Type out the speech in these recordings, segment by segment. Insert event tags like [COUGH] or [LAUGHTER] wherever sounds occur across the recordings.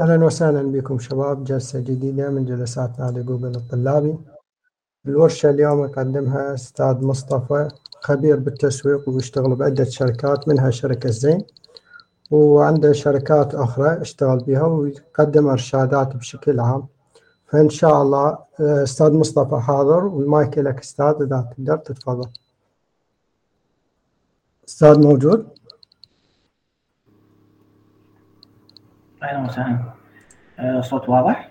أهلا وسهلا بكم شباب. جلسة جديدة من جلسات نادي جوجل الطلابي. الورشة اليوم يقدمها أستاذ مصطفى خبير بالتسويق ويشتغل بعدة شركات منها شركة زين وعنده شركات أخرى اشتغل بها ويقدم إرشادات بشكل عام. فإن شاء الله أستاذ مصطفى حاضر والمايك لك أستاذ إذا تقدر تتفضل. أستاذ موجود؟ أهلا وسهلا. آه، صوت واضح؟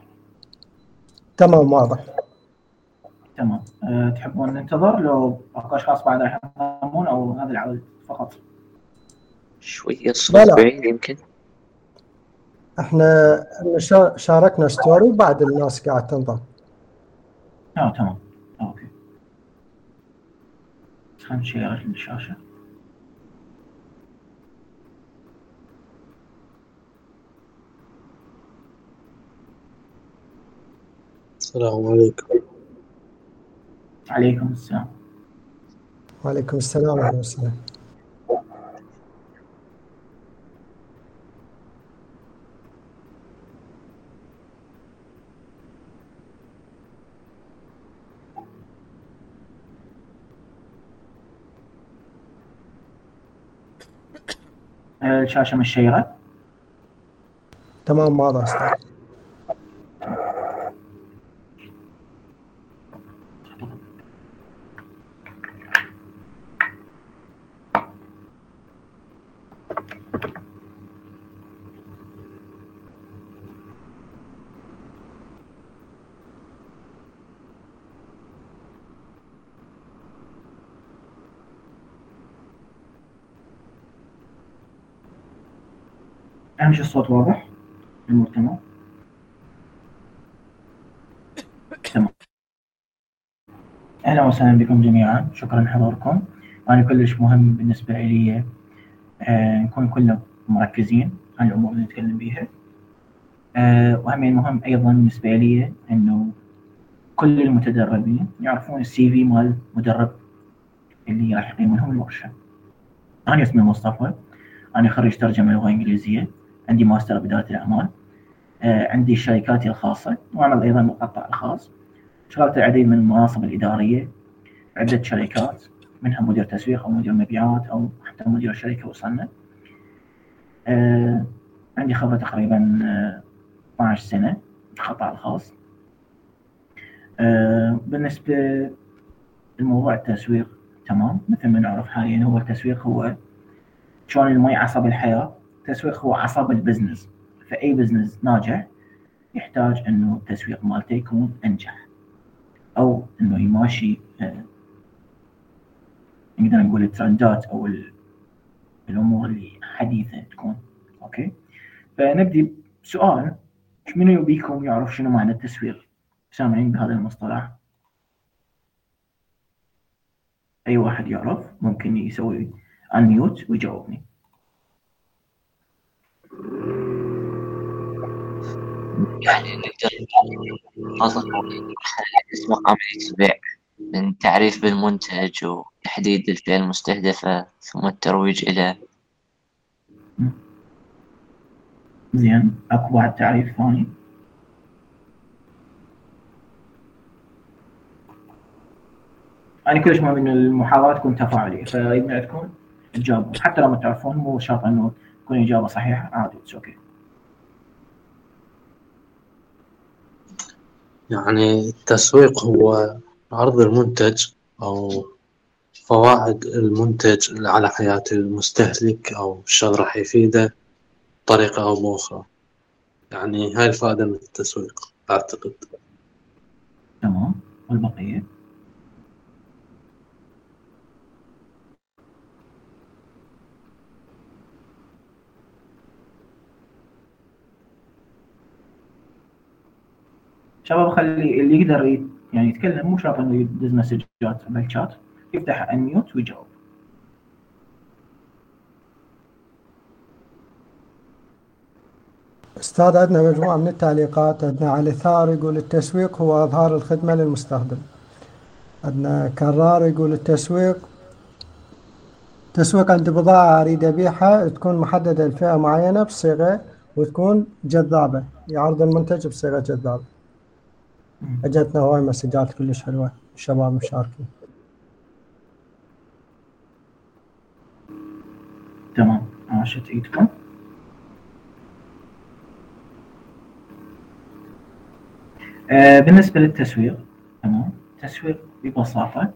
تمام واضح. تمام. أه تحبون ننتظر لو أكو أشخاص بعد راح ينضمون أو هذا العدد فقط؟ شوية الصوت. بعيد يمكن. إحنا شا- شاركنا story وبعد الناس قاعد تنضم آه تمام. okay. خلينا ن share الشاشة. السلام عليكم. عليكم السلام. وعليكم السلام ورحمة الله الشاشة مشيرة تمام واضح أستاذ. أهم شيء الصوت واضح. الأمور تمام. تمام. أهلا وسهلا بكم جميعا. شكرا لحضوركم. أنا كلش مهم بالنسبة لي آه نكون كلنا مركزين على الأمور اللي نتكلم بيها. آه وهم مهم أيضا بالنسبة لي إنه كل المتدربين يعرفون السي في مال المدرب اللي راح يقيم لهم الورشة. أنا اسمي مصطفى. أنا خريج ترجمة لغة إنجليزية. عندي ماستر بإدارة الأعمال آه، عندي شركاتي الخاصة وأعمل أيضا بالقطاع الخاص. اشتغلت العديد من المناصب الإدارية عدة شركات منها مدير تسويق أو مدير مبيعات أو حتى مدير شركة وصلنا آه، عندي خبرة تقريبا آه، 12 سنة بالقطاع الخاص. آه، بالنسبة لموضوع التسويق تمام مثل ما نعرف حاليا هو التسويق هو شلون المي عصب الحياة. التسويق هو عصب ال business. فأي business ناجح يحتاج إنه التسويق مالته يكون أنجح أو إنه يماشي آه، نقدر نقول ال trendات أو ال- الأمور اللي حديثة تكون. okay؟ فنبدي بسؤال منو بيكم يعرف شنو معنى التسويق؟ سامعين بهذا المصطلح؟ أي واحد يعرف ممكن يسوي انميوت ويجاوبني. يعني نقدر نطلق اسم عملية البيع من تعريف بالمنتج وتحديد الفئة المستهدفة ثم الترويج إلى زين أكو بعد تعريف ثاني؟ أنا كلش مهم إن المحاضرات تكون تفاعلية فيمكن عندكم تجاوبوا حتى لو ما تعرفون مو شرط إنه تكون اجابه صحيحه عادي it's okay يعني التسويق هو عرض المنتج أو فوائد المنتج على حياة المستهلك أو شلون راح يفيده بطريقة أو بأخرى. يعني هاي الفائدة من التسويق أعتقد. تمام. والبقية؟ شباب خلي اللي يقدر يعني يتكلم مو شرط إنه يدز مسجات بالشات يفتح انميوت ويجاوب. أستاذ عندنا مجموعة من التعليقات. عندنا علي ثار يقول التسويق هو إظهار الخدمة للمستخدم. عندنا كرار يقول التسويق تسويق عند بضاعة أريد أبيعها تكون محددة لفئة معينة بصيغة وتكون جذابة. يعرض المنتج بصيغة جذابة. مم. اجتنا هواي مسجات كلش حلوة. الشباب مشاركين. تمام. عاشت ايدكم آه، بالنسبة للتسويق تمام. التسويق ببساطة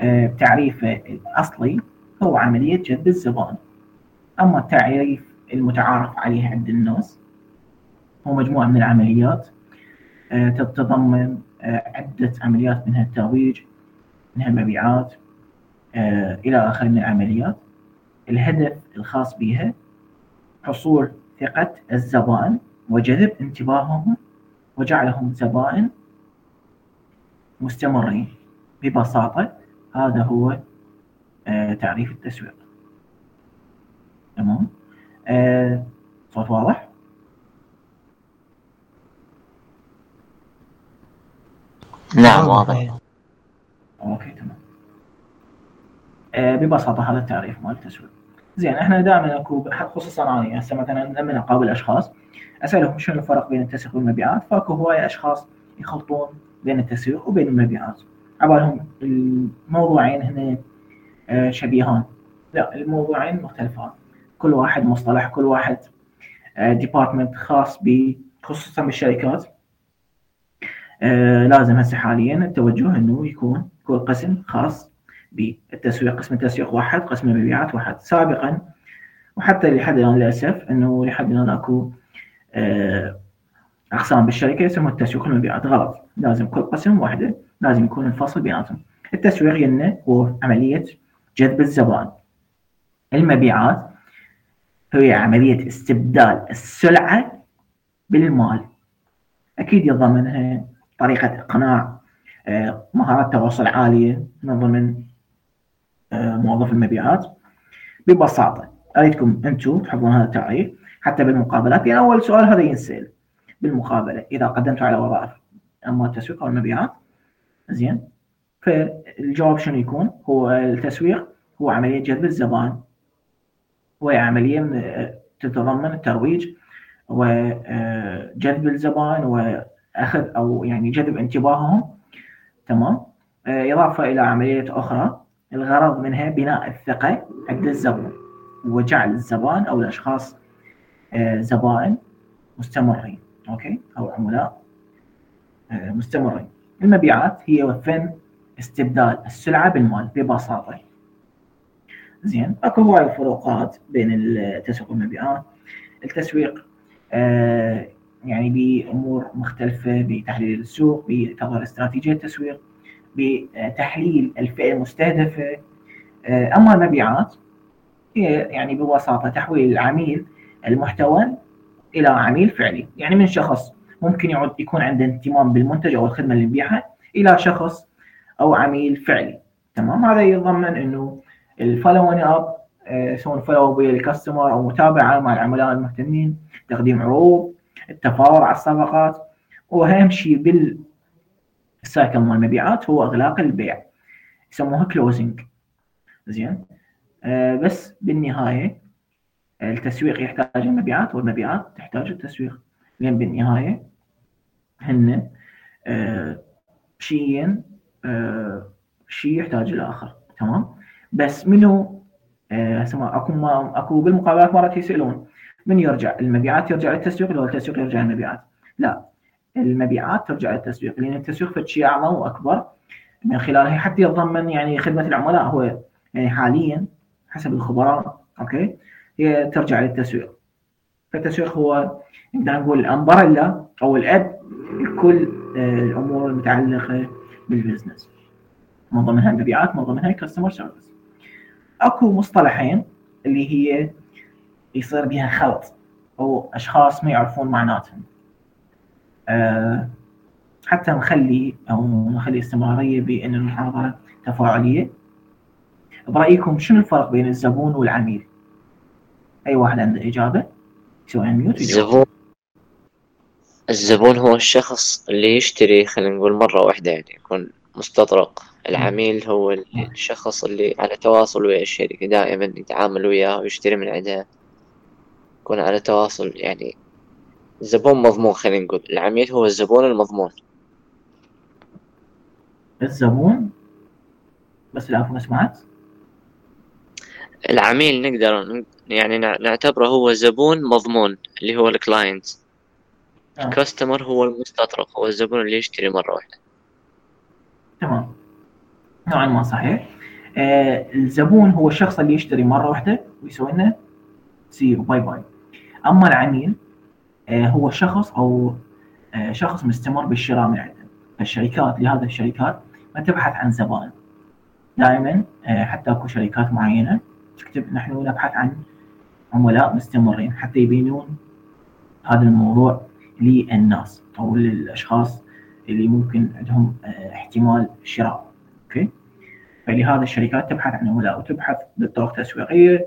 آه، بتعريفه الأصلي هو عملية جذب الزبائن أما التعريف المتعارف عليه عند الناس هو مجموعة من العمليات تتضمن آه، عدة عمليات منها الترويج منها المبيعات آه، إلى آخره من العمليات. الهدف الخاص بها حصول ثقة الزبائن وجذب انتباههم وجعلهم زبائن مستمرين. ببساطة هذا هو آه، تعريف التسويق. تمام؟ آه، صوت واضح؟ نعم واضح. okay تمام. آه، ببساطة هذا التعريف مال التسويق. زين إحنا دائما أكو خصوصا أنا هسه مثلا لما اقابل أشخاص أسألهم شنو الفرق بين التسويق والمبيعات فأكو هواية أشخاص يخلطون بين التسويق وبين المبيعات. عبالهم الموضوعين هنا آه، شبيهان. لا الموضوعين مختلفان. كل واحد مصطلح كل واحد department خاص ب خصوصا بالشركات. آه، لازم هسه حاليا التوجه إنه يكون يكون قسم خاص بالتسويق قسم التسويق واحد قسم المبيعات واحد. سابقا وحتى لحد الآن للأسف إنه لحد الآن أكو آه، أقسام بالشركة يسموها التسويق والمبيعات. غلط. لازم كل قسم واحدة لازم يكون الفصل بيناتهم. التسويق يلنا هو عملية جذب الزبائن المبيعات هي عملية استبدال السلعة بالمال. أكيد يتضمنها طريقة إقناع آه، مهارات تواصل عالية من ضمن آه، موظف المبيعات ببساطة أريدكم أنتم تحفظون هذا التعريف حتى بالمقابلات يعني أول سؤال هذا ينسأل بالمقابلة إذا قدمتوا على وظائف أما التسويق أو المبيعات زين فالجواب شنو يكون؟ هو التسويق هو عملية جذب الزبائن وهي عملية آه، تتضمن الترويج وجذب الزبائن واخذ أو يعني جذب انتباههم تمام؟ آه، إضافة إلى عمليه أخرى الغرض منها بناء الثقة عند الزبون وجعل الزبائن أو الأشخاص آه، زبائن مستمرين okay؟ أو عملاء آه، مستمرين. المبيعات هي فن استبدال السلعة بالمال ببساطة. زين أكو هواي فروقات بين التسويق والمبيعات التسويق يعني بأمور مختلفة بتحليل السوق بتطوير استراتيجية التسويق بتحليل الفئة المستهدفة. آه، أما المبيعات هي يعني ببساطة تحويل العميل المحتوى إلى عميل فعلي. يعني من شخص ممكن يعد يكون عنده اهتمام بالمنتج أو الخدمة اللي نبيعها إلى شخص أو عميل فعلي. تمام؟ هذا يتضمن إنه ال following up يسوون follow بال customer أو متابعة مع العملاء المهتمين تقديم عروض التفاوض على الصفقات وأهم شيء بال cycle مال المبيعات هو إغلاق البيع يسموها closing زين؟ آه بس بالنهاية التسويق يحتاج المبيعات والمبيعات تحتاج التسويق. لأن بالنهاية هن آه شيئين آه شيء يحتاج الآخر تمام؟ بس منو؟ آه أكو ما أكو بالمقابلات مرات يسألون. من يرجع المبيعات يرجع للتسويق ولا التسويق يرجع للمبيعات؟ لا. المبيعات ترجع للتسويق لأن التسويق في شيء أعظم وأكبر من خلالها حتى يتضمن يعني خدمة العملاء هو يعني حاليا حسب الخبراء okay؟ هي ترجع للتسويق. فالتسويق هو نقدر نقول ال umbrella أو الأب لكل الأمور المتعلقة بال business. من ضمنها المبيعات من ضمنها ال customer service أكو مصطلحين اللي هي يصير بها خلط. أو أشخاص ما يعرفون معناتهم. أه حتى نخلي أو نخلي استمرارية بأن المحاضرة تفاعلية. برأيكم شنو الفرق بين الزبون والعميل؟ أي واحد عنده إجابة؟ يسوي ميوت الزبون الزبون هو الشخص اللي يشتري خلينا نقول مرة واحدة يعني يكون مستطرق. العميل هو الشخص اللي على تواصل ويا الشركة دائما يتعامل وياها ويشتري من عندها يكون على تواصل يعني الزبون مضمون خلينا نقول. العميل هو الزبون المضمون. الزبون؟ بس العفو ما سمعت. العميل نقدر يعني نعتبره هو زبون مضمون اللي هو الكلاينت. آه. الكاستمر هو المستطرق هو الزبون اللي يشتري مرة واحدة. تمام. نوعا ما صحيح. آه الزبون هو الشخص اللي يشتري مرة واحدة ويسوي لنا say bye bye. أما العميل آه هو شخص أو آه شخص مستمر بالشراء من عندنا فالشركات لهذه الشركات ما تبحث عن زبائن. دائما آه حتى أكو شركات معينة تكتب نحن نبحث عن عملاء مستمرين حتى يبينون هذا الموضوع للناس أو للأشخاص اللي ممكن عندهم احتمال الشراء okay؟ فلهذا الشركات تبحث عن عملاء وتبحث بطرق تسويقيه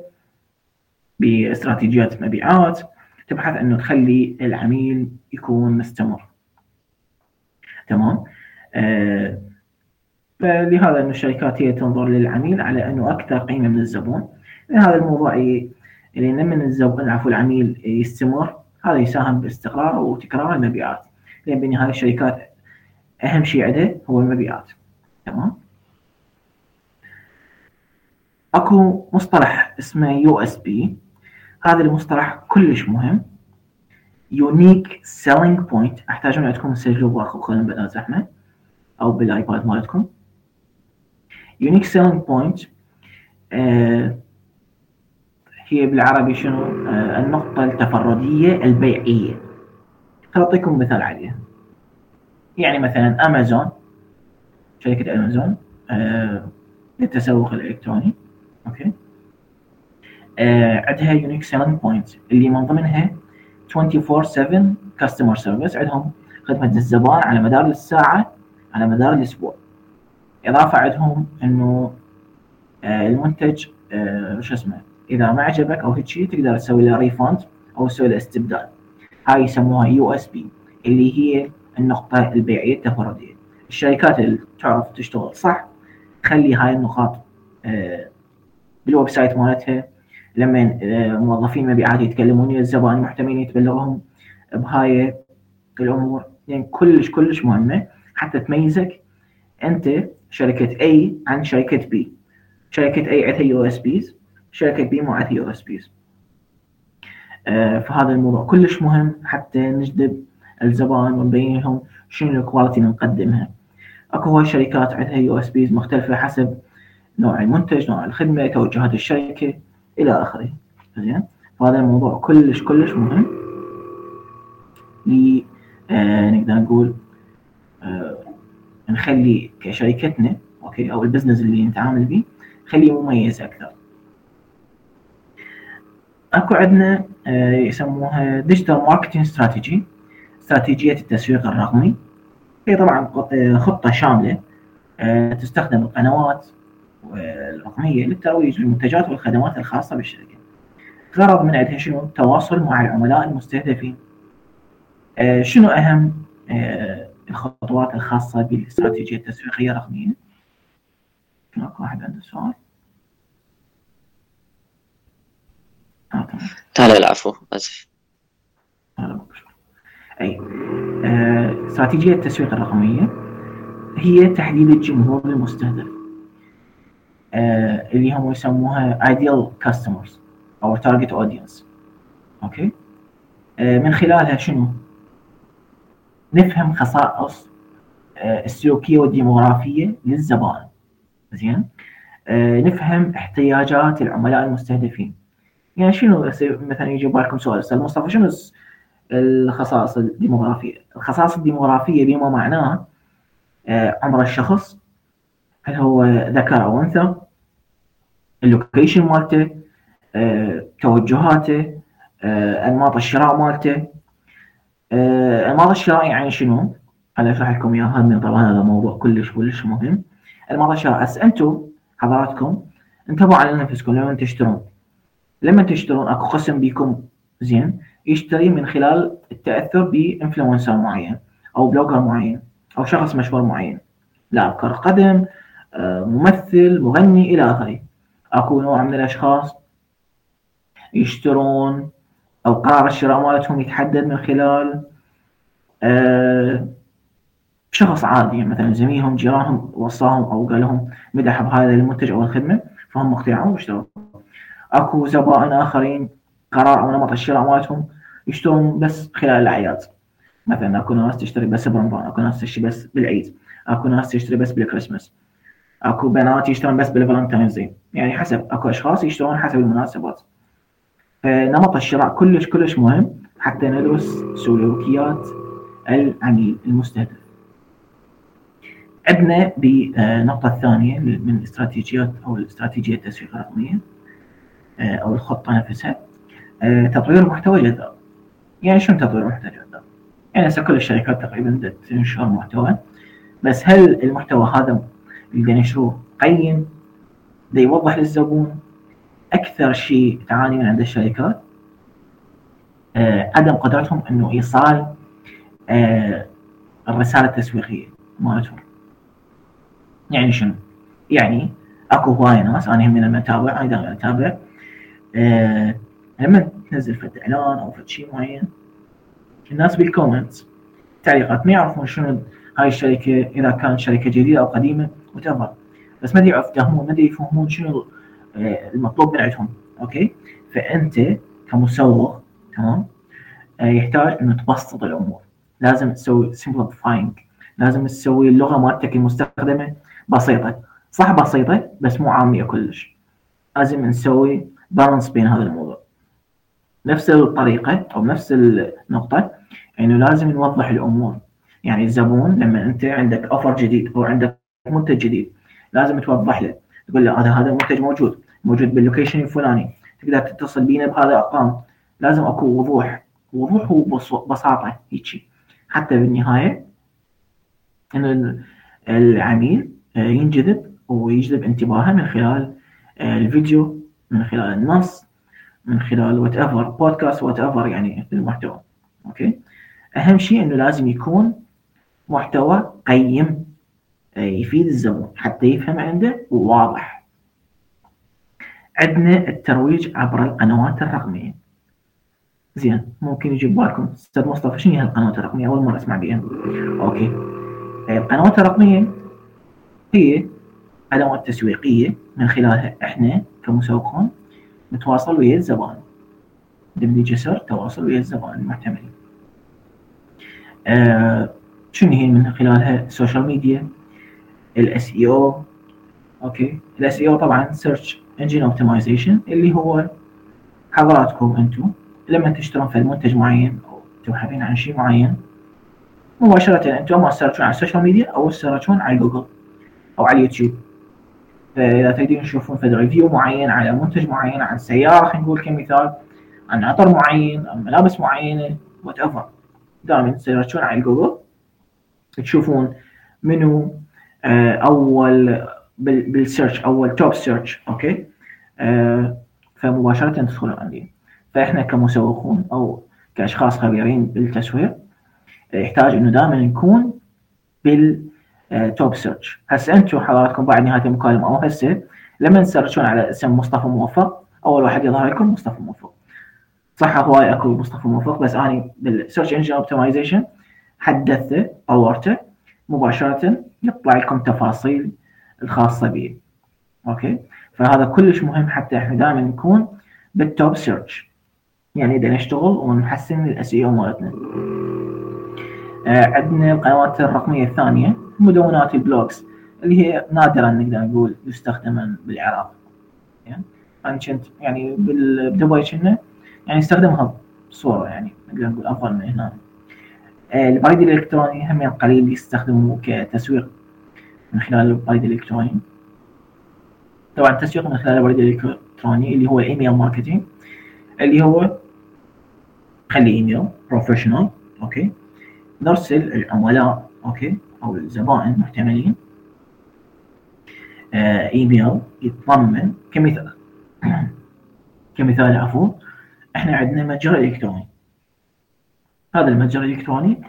باستراتيجيات مبيعات تبحث أنه تخلي العميل يكون مستمر. تمام؟ آه فلهذا أنه الشركات هي تنظر للعميل على أنه أكثر قيمة من الزبون. هذا الموضوع اللي من الزبون عفوا العميل يستمر هذا يساهم باستقرار وتكرار المبيعات. لأن بالنهايه الشركات أهم شيء عندها هو المبيعات. تمام؟ أكو مصطلح اسمه USP. هذا المصطلح كلش مهم. unique selling point أحتاجون عندكم تسجلوا بالنوت بوك بلا زحمة أو بال iPad مالتكم. unique selling point هي بالعربي شنو؟ آه النقطة التفردية البيعية. أعطيكم مثال عليها يعني مثلا أمازون شركة أمازون آه للتسوق الإلكتروني. Okay؟ آه عندها unique selling point اللي من ضمنها 24/7 customer service عندهم خدمة الزبائن على مدار الساعة على مدار الأسبوع. إضافة عندهم إنه آه المنتج آه شو اسمه إذا ما عجبك أو هيك شيء تقدر تسوي له refund أو تسوي له استبدال. هاي يسموها USP اللي هي النقطة البيعية التفردية الشركات اللي تعرف تشتغل صح تخلي هاي النقاط آه، بال website مالتها لما آه، موظفين مبيعات يتكلمون الزبائن محتملين يتبلغهم بهاي الأمور. يعني كلش كلش مهمة. حتى تميزك أنت شركة A عن شركة B. شركة A عندها USPs شركة B مع USPs. فهذا الموضوع كلش مهم حتى نجذب الزبائن ونبين لهم شنو ال quality اللي نقدمها. أكو هواي شركات عندها USPs مختلفة حسب نوع المنتج نوع الخدمة توجهات الشركة. إلى آخره. زين؟ فهذا الموضوع كلش كلش مهم. ل آه نقدر نقول آه نخلي كشركتنا Okay أو ال business اللي نتعامل به خليه مميز أكثر. أكو عندنا آه، يسموها digital marketing strategy استراتيجية التسويق الرقمي. هي طبعا خطة شاملة آه، تستخدم القنوات الرقميه للترويج للمنتجات والخدمات الخاصة بالشركة. غرض من عندها شنو؟ التواصل مع العملاء المستهدفين. شنو أهم؟ الخطوات الخاصة بالاستراتيجية التسويقية الرقميه اكو واحد عنده سؤال. لا لا العفو آسف. أي آه، استراتيجية التسويق الرقمية هي تحديد الجمهور المستهدف. آه، اللي هم يسموها ideal customers أو target audience. Okay؟ آه، من خلالها شنو؟ نفهم خصائص آه، السلوكية والديموغرافية للزبائن. زين؟ آه، نفهم احتياجات العملاء المستهدفين. يعني شنو مثلا يجي بالكم سؤال أستاذ مصطفى شنو الخصائص الديموغرافيه؟ الخصائص الديموغرافية بما معناه آه، عمر الشخص؟ هل هو ذكر أو أنثى؟ ال location مالته آه، توجهاته آه، أنماط الشراء مالته. أنماط الشراء يعني شنو؟ أنا أشرح لكم إياها طبعا هذا موضوع كلش كلش مهم. أنماط الشراء هسه أنتم حضراتكم انتبهوا على نفسكم لما تشترون. لما تشترون أكو قسم بيكم زين يشتري من خلال التأثر ب influencer معين أو blogger معين أو شخص مشهور معين. لاعب كرة قدم آه، ممثل مغني إلى آخره. اكو نوع من الاشخاص يشترون أو قرار الشراء مالتهم يتحدد من خلال آه، شخص عادي يعني مثلا زميلهم جيرانهم وصاهم أو قال لهم مدح بهذا المنتج أو الخدمة فهم اقتنعوا واشتروا. اكو زبائن آخرين قرار أو نمط الشراء مالتهم يشترون بس خلال الأعياد. مثلا اكو ناس تشتري بس برمضان اكو ناس تشتري بس بالعيد اكو ناس تشتري بس بالكريسماس. اكو بنات يشترون بس بال Valentine's يعني حسب اكو اشخاص يشترون حسب المناسبات. فنمط الشراء كلش كلش مهم. حتى ندرس سلوكيات العميل المستهدف. عندنا بالنقطة الثانية من استراتيجيات أو الاستراتيجية التسويق الرقمية آه، أو الخطة نفسها. آه، تطوير محتوى جذاب يعني شنو تطوير محتوى جذاب؟ يعني هسه كل الشركات تقريبا تنشر محتوى. بس هل المحتوى هذا اللي ينشروه قيم. دا يوضح للزبون أكثر شيء تعاني من عند الشركات آه عدم قدرتهم أنه إيصال آه الرسالة التسويقية مالتهم. يعني شنو؟ يعني أكو هواية ناس أنا هم لما اتابع أنا دائما أتابع آه لما تنزل فد إعلان أو فد شيء معين الناس بال comments تعليقات ما يعرفون شنو هاي الشركة إذا كانت شركة جديدة أو قديمة وتفر بس ما يفهمون ما يفهمون شنو آه، المطلوب من عندهم okay؟ فأنت كمسوق تمام؟ آه، يحتاج إنه تبسط الأمور. لازم تسوي simplifying. لازم تسوي اللغة مالتك المستخدمة بسيطة. صح بسيطة بس مو عامية كلش. لازم نسوي balance بين هذا الموضوع. نفس الطريقة أو نفس النقطة إنه لازم نوضح الأمور. يعني الزبون لما أنت عندك offer جديد أو عندك منتج جديد. لازم توضح له. تقول له هذا هذا المنتج موجود موجود بال location الفلاني تقدر تتصل بينا بهذا الأرقام. لازم أكو وضوح وضوح وبساطه هيك. حتى بالنهاية إن العميل آه، ينجذب ويجذب انتباهه من خلال آه، الفيديو من خلال النص من خلال whatever podcast whatever يعني المحتوى. Okay؟ أهم شيء إنه لازم يكون محتوى قيم. يفيد الزبون حتى يفهم عنده وواضح. عندنا الترويج عبر القنوات الرقمية. زين ممكن يجي ببالكم أستاذ مصطفى شنو هي القنوات الرقمية؟ أول مرة أسمع بها. Okay. القنوات الرقمية هي ادوات تسويقية من خلالها إحنا كمسوقون نتواصل ويا الزبائن نبني جسر تواصل ويا الزبائن المحتملين آه شنو هي من خلالها؟ ال social media. ال SEO okay ال SEO طبعا search engine optimization اللي هو حضراتكم أنتم لما تشترون في منتج معين أو تبحثين عن شيء معين مباشرة أنتم ما تسيرشون على ال social media أو تسيرشون على جوجل أو على اليوتيوب. فاذا تريدون تشوفون في review معين على منتج معين عن سيارة خلينا نقول كمثال عن عطر معين عن ملابس معينة whatever دائما تـ search ون على جوجل تشوفون منو آه، أول بال search أول top search okay؟ آه، فمباشرة تدخلون عندي. فإحنا كمسوقون أو كأشخاص خبيرين بالتسويق يحتاج إنه دائما نكون بال top search هسه أنتم حضراتكم بعد نهاية المكالمه أو هسه لما تـ search ون على اسم مصطفى موفق أول واحد يظهر لكم مصطفى موفق. صح هواي أكو مصطفى موفق بس اني بال search engine optimization حدثته طورته مباشرة يطلع لكم تفاصيل الخاصة به okay؟ فهذا كلش مهم حتى إحنا دائما نكون بال top search يعني إذا نشتغل ونحسن ال SEO مالتنا. آه عندنا القنوات الرقمية الثانية مدونات ال blogs اللي هي نادرا نقدر نقول يستخدم بالعراق يعني أنا كنت يعني بدبي كنا يعني استخدمها بصورة يعني نقدر نقول أفضل من هنا. البريد الإلكتروني هم قليل يستخدموه كتسويق من خلال البريد الإلكتروني. طبعا التسويق من خلال البريد الإلكتروني اللي هو ال email marketing اللي هو خلي email professional okay. نرسل العملاء okay أو الزبائن المحتملين. آه إيميل يتضمن كمثال. [CLEARS THROAT] كمثال عفوا إحنا عندنا متجر إلكتروني. هذا المتجر الإلكتروني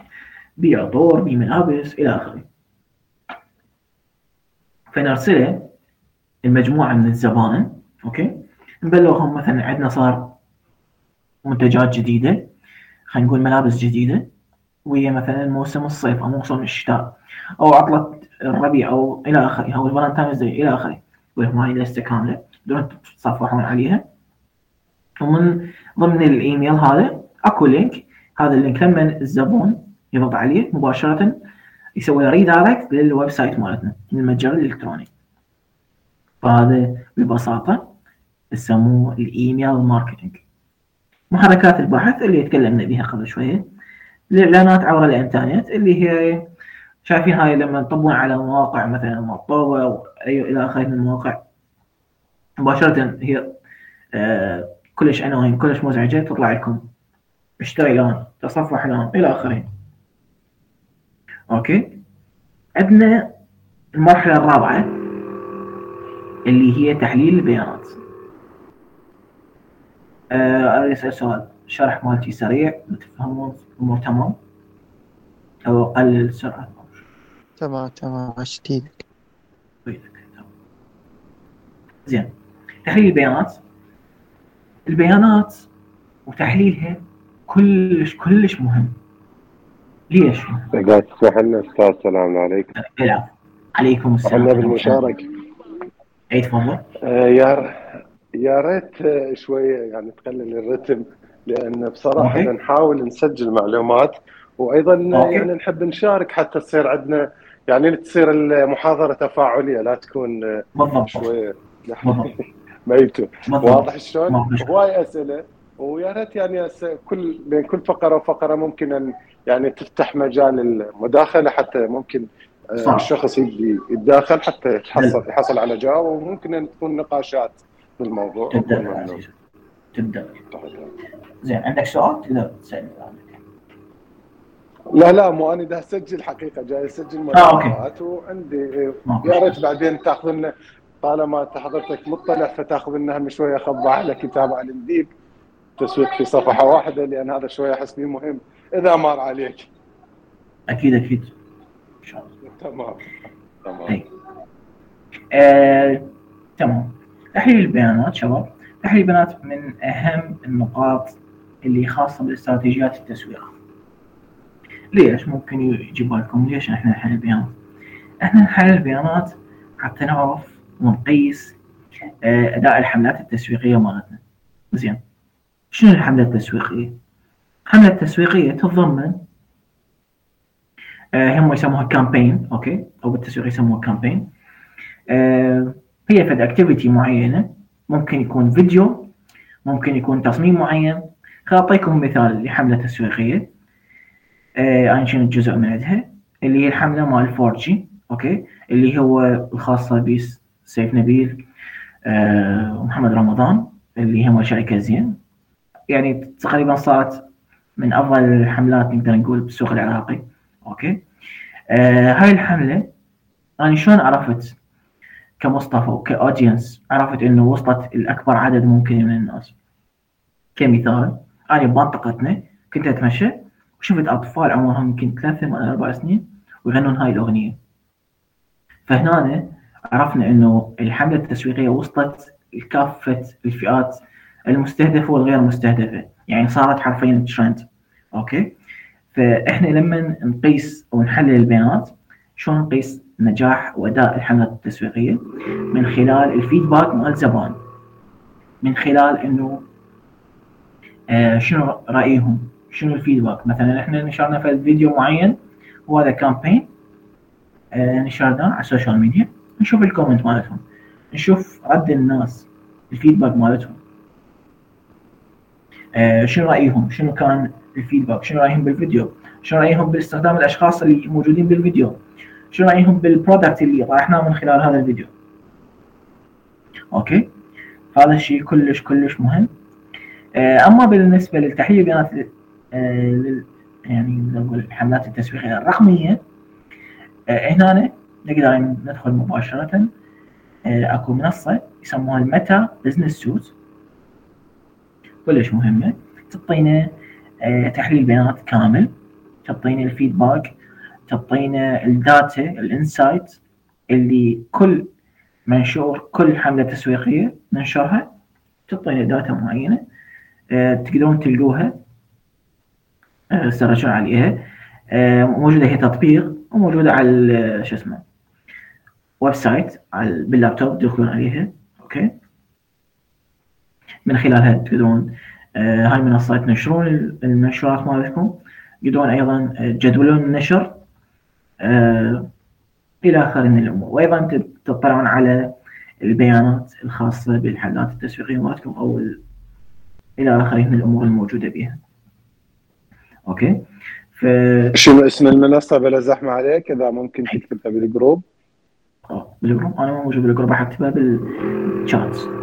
بيع طور بيع ملابس إلى آخره. فنرسله المجموعة من الزبائن أوكي؟ نبلغهم مثلا عندنا صار منتجات جديدة خلينا نقول ملابس جديدة وهي مثلا موسم الصيف أو موسم الشتاء أو عطلة الربيع أو إلى آخره أو ال Valentine's Day إلى آخره. يقول لكم هاي لسته كاملة بدون تتصفحون عليها. ومن ضمن الإيميل هذا أكو link هذا ال link لما الزبون يضغط عليه مباشرة يسوي redirect لل website مالتنا المتجر الإلكتروني. فهذا ببساطة يسموه ال email marketing. محركات البحث اللي تكلمنا بها قبل شوية الإعلانات عبر الإنترنت اللي هي شايفين هاي لما تطبون على مواقع مثلا مطوبة أو أي إلى آخره من المواقع. مباشرة هي آه كلش عناوين كلش مزعجة تطلع لكم اشتري الان تصفح الان إلى آخره. أوكي؟ عندنا المرحلة الرابعة اللي هي تحليل البيانات. آه أسأل سؤال. شرح مالتي سريع تفهمون الأمور تمام؟ أو اقلل السرعة. تمام تمام اشتيلك زين. تحليل البيانات. البيانات وتحليلها كلش كلش مهم. ليش؟ قاعد تسمح لنا أستاذ السلام عليكم. العفو عليكم السلام. إحنا بالمشاركه أي تفضل. آه يا يا ريت آه، شوية يعني تقلل الرتم لأن بصراحة أوكي. نحاول نسجل معلومات وأيضا أوكي. يعني نحب نشارك حتى تصير عندنا يعني تصير المحاضرة تفاعلية لا تكون آه، بالضبط. شوية [LAUGHS] ميتو واضح شلون؟ هواي أسئلة. ويا ريت يعني كل بين كل فقرة وفقرة ممكن أن يعني تفتح مجال المداخلة حتى ممكن آه، صح. الشخص يتداخل حتى يحصل يحصل على جواب وممكن أن تكون نقاشات تبدأ يا ممنون. عزيزي. تبدأ تحت. زين عندك سؤال تقدر تسالني لا لا مو أنا دا اسجل حقيقة جاي اسجل آه، أوكي. مداخلات وعندي آه، يا. ريت بعدين تأخذ لنا طالما حضرتك مطلع فتأخذ لنا هم شوية خضع على كتاب على الديب تسويق في صفحة واحدة لأن هذا شوية أحس بيه مهم. إذا مر عليك. أكيد أكيد. إن شاء الله. تمام. تمام. أي. آه، تمام. تحليل البيانات شباب. تحليل البيانات من أهم النقاط اللي خاصة باستراتيجيات التسويق. ليش ممكن يجي بالكم؟ ليش إحنا نحلل البيانات؟ إحنا نحلل البيانات حتى نعرف ونقيس آه، أداء الحملات التسويقية مالتنا. زين. شنو الحملة التسويقية؟ الحمله التسويقية تتضمن آه، هم يسموها campaign okay؟ أو بالتسويق يسموها campaign آه، هي فد activity معينة. ممكن يكون فيديو ممكن يكون تصميم معين. خليني اعطيكم مثال لحملة تسويقية. آه، أنا شنو جزء من عندها؟ اللي هي الحملة مال 4 G okay؟ اللي هو الخاصة بسيف نبيل آه، ومحمد رمضان اللي هم شركة زين. يعني تقريبا صارت من أفضل الحملات نقدر نقول بالسوق العراقي. okay؟ آه هاي الحملة أنا شلون عرفت كمصطفى وك audience عرفت إنه وصلت لاكبر عدد ممكن من الناس؟ كمثال أنا بمنطقتنا كنت أتمشى وشفت أطفال عمرهم يمكن ثلاثة ولا أربع سنين ويغنون هاي الأغنية. فهنا عرفنا إنه الحملة التسويقية وصلت لكافة الفئات المستهدفه والغير مستهدفه يعني صارت حرفيا trend okay؟ فإحنا لما نقيس أو نحلل البيانات شلون نقيس نجاح وأداء الحملات التسويقية؟ من خلال ال feedback مال الزبائن من خلال إنه آه شنو رأيهم؟ شنو ال feedback؟ مثلا إحنا نشرنا في فيديو معين وهذا campaign آه نشرناه على ال social media نشوف ال comment مالتهم. نشوف رد الناس ال feedback مالتهم. شنو رأيهم؟ شنو كان ال feedback؟ شنو رأيهم بالفيديو؟ شنو رأيهم باستخدام الأشخاص اللي موجودين بالفيديو؟ شنو رأيهم بال product اللي طرحناه من خلال هذا ال video؟ okay. هذا الشيء كلش كلش مهم. آه أما بالنسبة للتحليل البيانات آه يعني نقول الحملات التسويقيه الرقمية آه هنا نقدر ندخل مباشرة آه أكو منصة يسموها ال Meta Business Suite. كلش مهمة. تعطينا آه تحليل بيانات كامل. تعطينا ال feedback. تعطينا ال data ال insight اللي كل منشور كل حملة تسويقية ننشرها تعطينا data معينة آه، تقدرون تلقوها. آه، تـ search ون عليها. آه، موجودة هي تطبيق وموجودة على شو اسمه website بال laptop تدخلون عليها. okay؟ من خلالها تقدرون آه، هاي المنصه تنشرون المنشورات مالتكم. تقدرون أيضا تجدولون النشر آه، إلى اخره من الأمور. وأيضا تطلعون على البيانات الخاصة بالحالات التسويقية مالتكم أو ال- إلى اخره من الأمور الموجودة بها. okay? ف شنو اسم المنصة؟ بلا زحمة عليك إذا ممكن تكتبها بالجروب. آه، بالجروب. أنا ما موجود بال group راح اكتبها بالشات آه،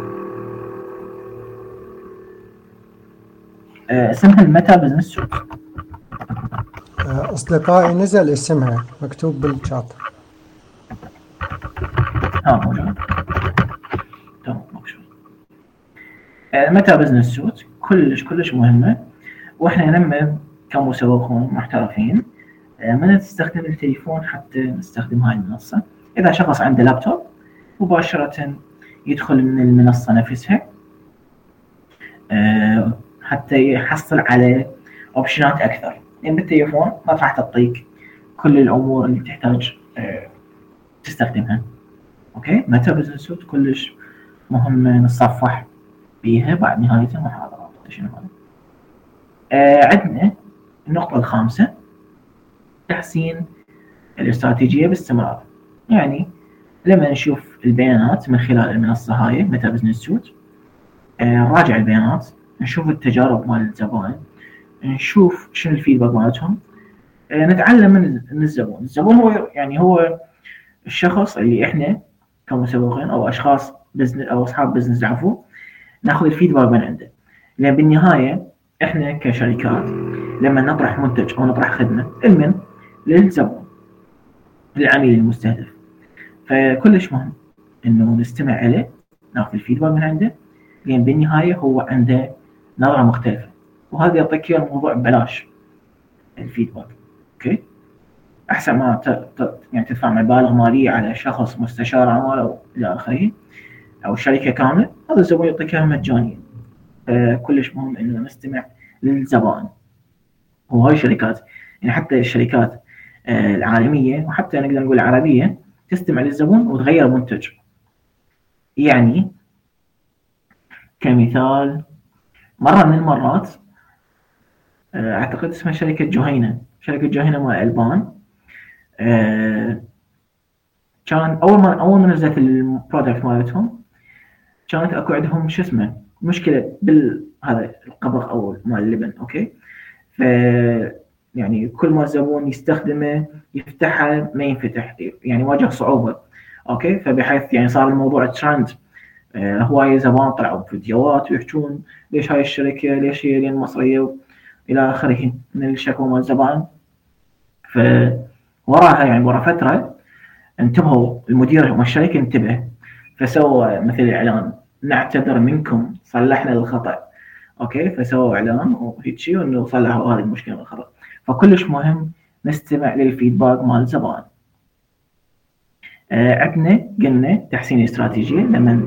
اسمها ال Meta Business Suite آه، أصدقائي نزل اسمها مكتوب بالشات ها موجود. تمام مكشوف آه، Meta Business Suite كلش كلش مهمة. وإحنا لما كمسوقون محترفين. آه، ما نستخدم التليفون حتى نستخدم هاي المنصة. إذا شخص عنده لابتوب مباشرة يدخل من المنصة نفسها. آه، حتى يحصل على option ات أكثر. لأن بالتليفون ما راح تعطيك كل الأمور اللي تحتاج آه، تستخدمها. okay? Meta Business Suite كلش مهم نتصفح بيها بعد نهاية المحاضرة. شنو هذا؟ آه عندنا النقطة الخامسة تحسين الاستراتيجية باستمرار. يعني لما نشوف البيانات من خلال المنصة هاي Meta Business Suite آه نراجع البيانات. نشوف التجارب مال الزبائن نشوف شنو ال feedback مالتهم آه نتعلم من الزبون. الزبون هو يعني هو الشخص اللي إحنا كمسوقين أو أشخاص business أو أصحاب business العفو ناخذ ال feedback من عنده. لأن بالنهاية إحنا كشركات لما نطرح منتج أو نطرح خدمة لمن؟ للزبون للعميل المستهدف. فكلش مهم إنه نستمع له ناخذ ال feedback من عنده. لأن بالنهاية هو عنده نظره مختلفة. وهذا يعطيك اياه الموضوع ببلاش. الفيدباك. أوكي؟ أحسن ما ت... ت... يعني تدفع مبالغ مالية على شخص مستشار اعمال أو إلى آخره أو شركة كاملة. هذا الزبون يعطيك إياها مجانيا. فكلش مهم انه نستمع للزبائن وهاي الشركات يعني حتى الشركات آه، العالمية وحتى نقدر نقول العربية تستمع للزبون وتغير منتج. يعني كمثال مرة من المرات آه، أعتقد اسمها شركة جهينة شركة جهينة مال ألبان. آه، كان أول ما أول ما نزلت ال product مالتهم كانت أكو عندهم شو اسمه مشكلة بال هذا القبغ أو مال اللبن okay? ف يعني كل ما الزبون يستخدمه يفتحه ما ينفتح يعني واجه صعوبة okay? فبحيث يعني صار الموضوع ترند آه، هوايه زبائن طلعوا بفيديوهات ويحجون ليش هاي الشركة ليش هي لين مصرية إلى آخره من الشكوى مال الزبائن فوراها يعني ورا فترة انتبهوا المدير والشركة انتبه فسوى مثل إعلان نعتذر منكم صلحنا الخطأ. okay? فسووا إعلان وهيك شيء إنه صلحوا هذه المشكلة الخطأ. فكلش مهم نستمع لل feedback مال الزبائن آه عندنا قلنا تحسين الاستراتيجية لما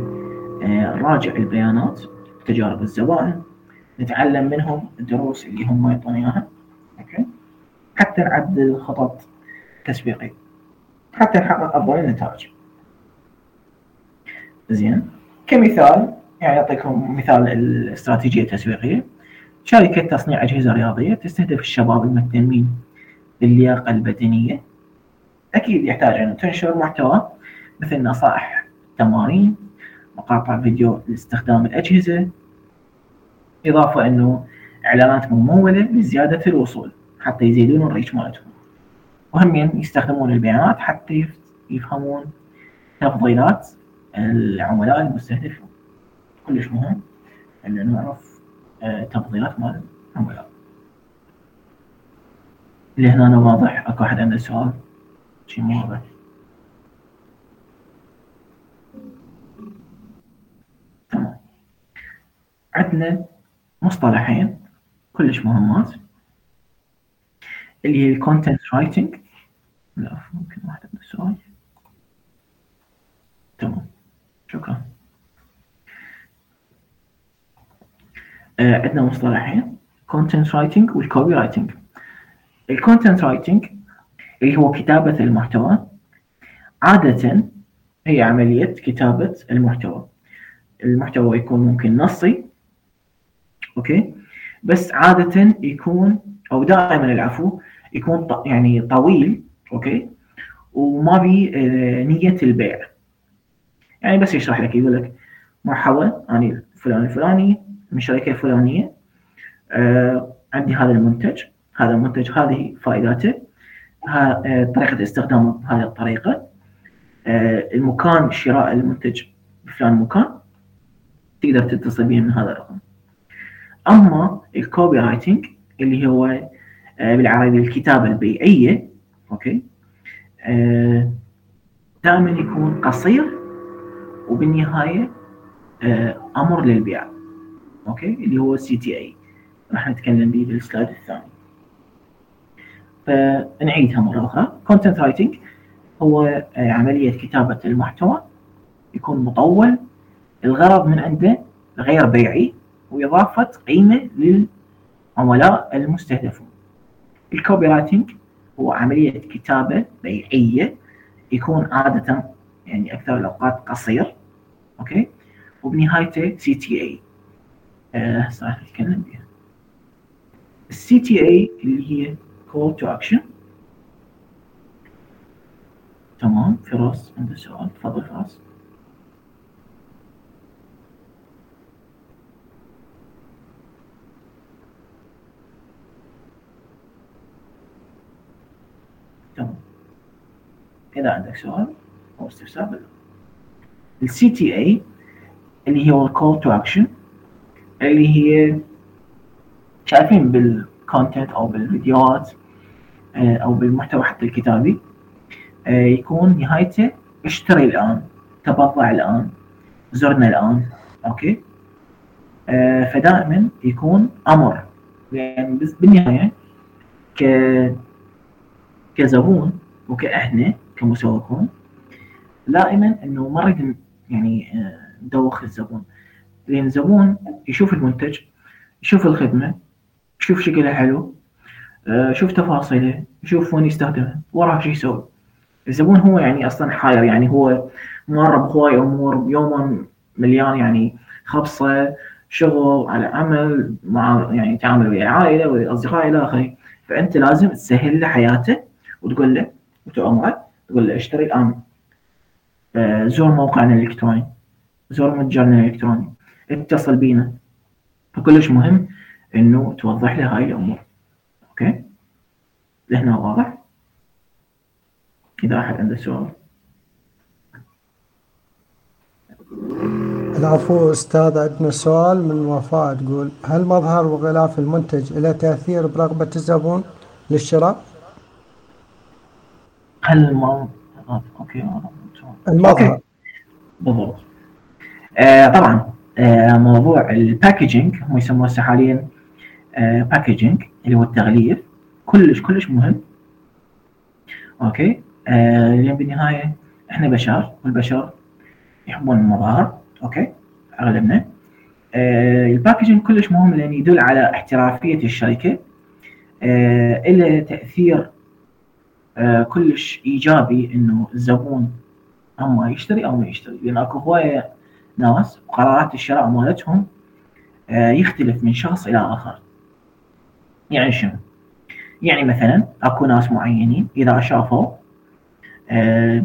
نراجع البيانات تجارب الزبائن نتعلم منهم الدروس اللي هم يعطونا إياها okay? حتى نعدل خطط تسويقية حتى نحقق أفضل النتائج. زين. كمثال يعني أعطيكم مثال الاستراتيجية التسويقيه شركة تصنيع أجهزة رياضية تستهدف الشباب المهتمين باللياقة البدنية. أكيد يحتاج ان تنشر محتوى مثل نصائح تمارين مقاطع فيديو لاستخدام الأجهزة إضافة إنه اعلانات ممولة لزياده الوصول حتى يزيدون الريتش مالتهم. وهم يستخدمون البيانات حتى يفهمون تفضيلات العملاء المستهدفين. كلش مهم إن نعرف آه، تفضيلات مال العملاء. اللي هنا أنا واضح أكو أحد عنده سؤال؟ شيء واضح تمام عندنا مصطلحين كلش مهمات. اللي هي ال content writing لا ممكن واحد عنده سؤال. تمام. شكرا. آه عندنا مصطلحين content writing وال copywriting ال content writing اللي هو كتابة المحتوى عادة هي عملية كتابة المحتوى. المحتوى يكون ممكن نصي okay? بس عادة يكون أو دائما العفو يكون يعني طويل okay? وما بي آه، نية البيع. يعني بس يشرح لك يقول لك مرحبا أنا فلان الفلاني من شركة فلانية آه عندي هذا المنتج هذا المنتج هذه فائداته ها- آه، طريقة استخدامه بهذه الطريقة آه، المكان شراء المنتج بفلان مكان تقدر تتصل به من هذا الرقم. أما ال copywriting اللي هو آه، بالعربي الكتابة البيعية okay? آه، دائما يكون قصير وبالنهاية آه، أمر للبيع okay? اللي هو CTA راح نتكلم به بال slide الثاني. فنعيدها مرة أخرى. content writing هو عملية كتابة المحتوى. يكون مطول. الغرض من عنده غير بيعي. وإضافة قيمة للعملاء المستهدفون. ال copywriting هو عملية كتابة بيعية يكون عادة يعني أكثر الأوقات قصير okay? وبنهايته CTA. راح نتكلم بها ال CTA اللي هي call to action تمام فراس عنده سؤال تفضل فراس. تمام إذا عندك سؤال أو استفسار ال CTA اللي هو ال call to action اللي هي شايفين بال content أو بالفيديوهات آه، أو بالمحتوى حتى الكتابي آه، يكون نهايته اشتري الآن تبضع الآن زرنا الآن. okay? آه، فدائما يكون أمر. يعني بس- بالنهاية ك كزبون وك احنا كمسوقون دائما إنه ما يعني آه، ندوخ الزبون. لأن الزبون يشوف المنتج يشوف الخدمة يشوف شكلها حلو آه، يشوف تفاصيله يشوف وين يستخدمها وراه شو يسوي. الزبون هو يعني أصلا حاير يعني هو مر بهواي امور يوما مليان يعني خبصة شغل على عمل مع يعني تعامل ويا العائله والاصدقاء إلى آخره. فأنت لازم تسهل له حياته وتقول له وتأمره تقول له اشتري الآن. آه، زور موقعنا الإلكتروني. زور متجرنا الإلكتروني. اتصل بينا. فكلش مهم؟ إنه توضح له هاي الأمور. أوكي؟ لهنا واضح؟ إذا أحد عنده سؤال. العفو أستاذ عندنا سؤال من وفاء تقول هل مظهر وغلاف المنتج له تأثير برغبة الزبون للشراء؟ آه، okay. المظهر بالضبط. آه طبعا آه موضوع ال packaging هم يسموه هسه حاليا آه packaging اللي هو التغليف. كلش كلش مهم. okay. آه لأن بالنهاية إحنا بشر والبشر يحبون المظاهر. okay. أغلبنا. آه ال packaging كلش مهم لأن يدل على احترافية الشركة. آه له تأثير آه كلش إيجابي إنه الزبون اما يشتري أو ما يشتري. لأن أكو هواية ناس قرارات الشراء مالتهم آه، يختلف من شخص إلى آخر. يعني شنو؟ يعني مثلا أكو ناس معينين إذا شافوا آه،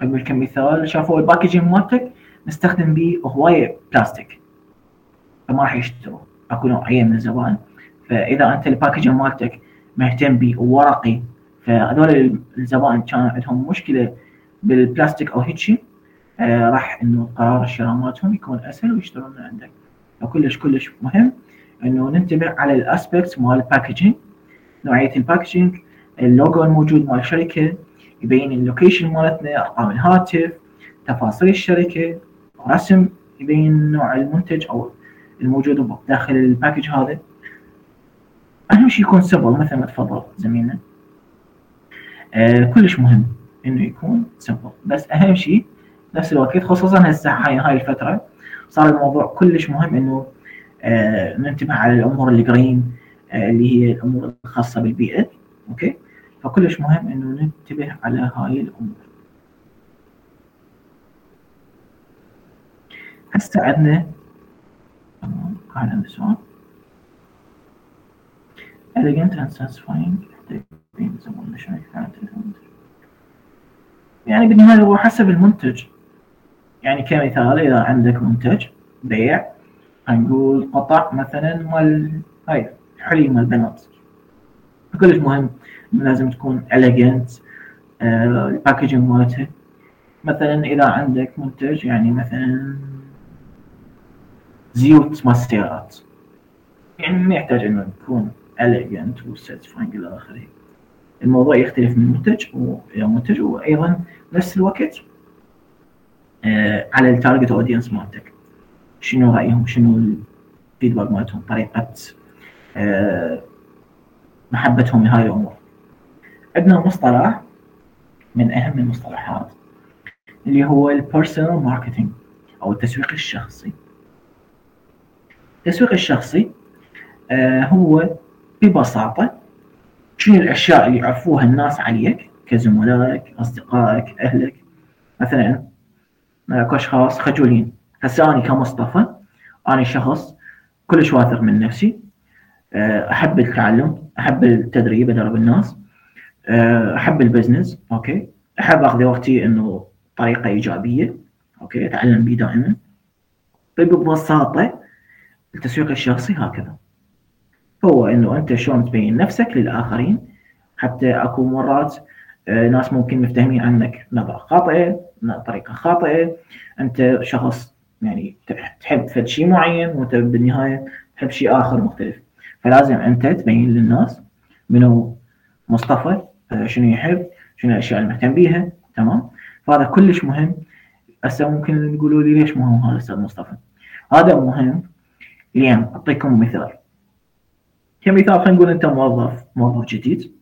أقول لكم مثال شافوا الباكجينج مالتك مستخدم به هواية بلاستيك فما راح يشتروا. أكو نوعيه من الزبائن فإذا أنت ال packaging مالتك مهتم به وورقي فهذول الزبائن كان عندهم مشكلة بالبلاستيك أو هيك شيء آه راح إنه قرار الشراء مالتهم يكون أسهل ويشترون من عندك. فكلش كلش مهم إنه ننتبه على ال aspects مال ال packaging نوعية ال packaging اللوجو الموجود مال الشركة يبين ال location مالتنا أرقام الهاتف تفاصيل الشركة رسم يبين نوع المنتج أو الموجود داخل ال pack ج هذا. أهم شيء يكون simple مثل ما تفضل زميلنا. آه كلش مهم إنه يكون simple بس أهم شيء نفس الوقت خصوصا هسه هاي هاي الفترة صار الموضوع كلش مهم إنه آه، ننتبه على الأمور ال green آه، اللي هي الأمور الخاصة بالبيئة okay؟ فكلش مهم إنه ننتبه على هاي الأمور. هسه عندنا كان عندنا سؤال elegant and satisfying. شنو كانت المنتج. يعني بالنهاية هو حسب المنتج. يعني كمثال إذا عندك منتج بيع نقول قطع مثلا مال هاي حلي مال بنات. كلش مهم لازم تكون آه، ال packaging مالتها. مثلا إذا عندك منتج يعني مثلا زيوت مال يعني ما يحتاج إنه يكون elegant و satisfying إلى آخره الموضوع يختلف من منتج إلى منتج وأيضا نفس الوقت آه على ال target audience مالتك. شنو رأيهم؟ شنو ال feedback مالتهم؟ طريقة آه محبتهم لهاي الأمور. عندنا مصطلح من أهم المصطلحات اللي هو ال personal marketing أو التسويق الشخصي. التسويق الشخصي آه هو ببساطة شنو الأشياء اللي يعرفوها الناس عليك كزملائك أصدقائك أهلك؟ مثلا اكو اشخاص خجولين. هسه أنا كمصطفى أنا شخص كلش واثق من نفسي آه، أحب التعلم أحب التدريب أدرب الناس آه، أحب ال business okay؟ أحب اقضي وقتي إنه طريقة إيجابية okay؟ أتعلم به دائما. فببساطه التسويق الشخصي هكذا. هو إنه أنت شلون تبين نفسك للآخرين. حتى أكو مرات آه، ناس ممكن مفتهمين عنك. نظره خاطئه طريقة خاطئة. أنت شخص يعني تحب فد شيء معين وأنت بالنهاية تحب شيء آخر مختلف. فلازم أنت تبين للناس منو مصطفى آه، شنو يحب شنو الأشياء اللي مهتم بيها. تمام؟ فهذا كلش مهم. هسه ممكن تقولوا لي ليش مهم هذا أستاذ مصطفى؟ هذا مهم لين أعطيكم مثال. كمثال خلينا نقول أنت موظف موظف جديد.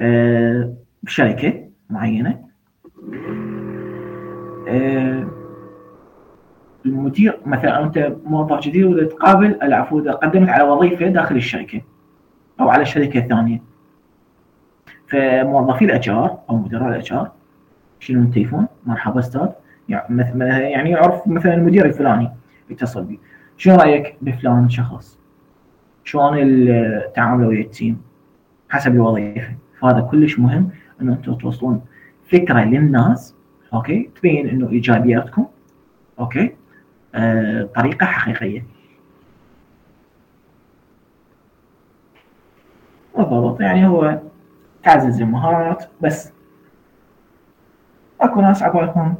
آه، بشركه معينة. آه، المدير مثلا أنت موظف جديد وتقابل العفو إذا قدمت على وظيفة داخل الشركة أو على شركة ثانية. فموظفي ال HR أو مدراء ال HR يشيلون التليفون؟ مرحبا أستاذ. يعني يعرف مثلا المدير الفلاني يتصل بي. شو رأيك بفلان شخص؟ شلون التعامل ويا ال team حسب الوظيفة. فهذا كلش مهم إنه أنتم توصلون فكرة للناس okay؟ تبين إنه إيجابياتكم okay؟ آه حقيقية. بالضبط. يعني هو تعزز المهارات بس. أكو ناس عقولهم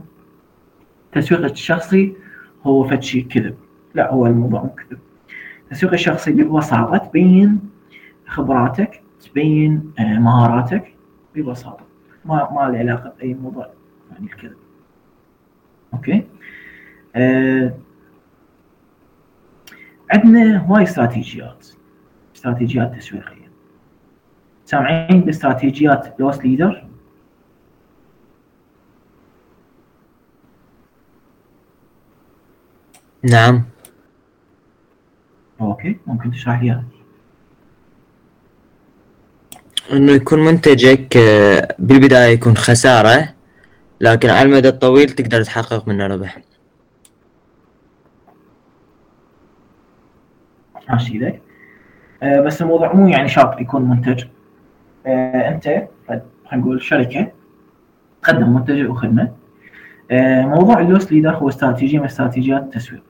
التسويق الشخصي هو فد شيء كذب. لا هو الموضوع مو كذب. التسويق الشخصي ببساطة تبين خبراتك تبين آه، مهاراتك ببساطة. ما ما له علاقة بأي موضوع يعني الكذب. أوكي؟ آه عندنا هواي استراتيجيات استراتيجيات تسويقية. سامعين باستراتيجيات loss leader نعم. okay ممكن تشرح لي. إنه يكون منتجك آه، بالبداية يكون خسارة لكن على المدى الطويل تقدر تحقق منه ربح. ماشي إيدك آه بس الموضوع مو يعني شرط يكون منتج. آه أنت خلينا نقول شركة تقدم منتج أو خدمة. آه موضوع ال loss leader هو استراتيجيه من استراتيجيات التسويق.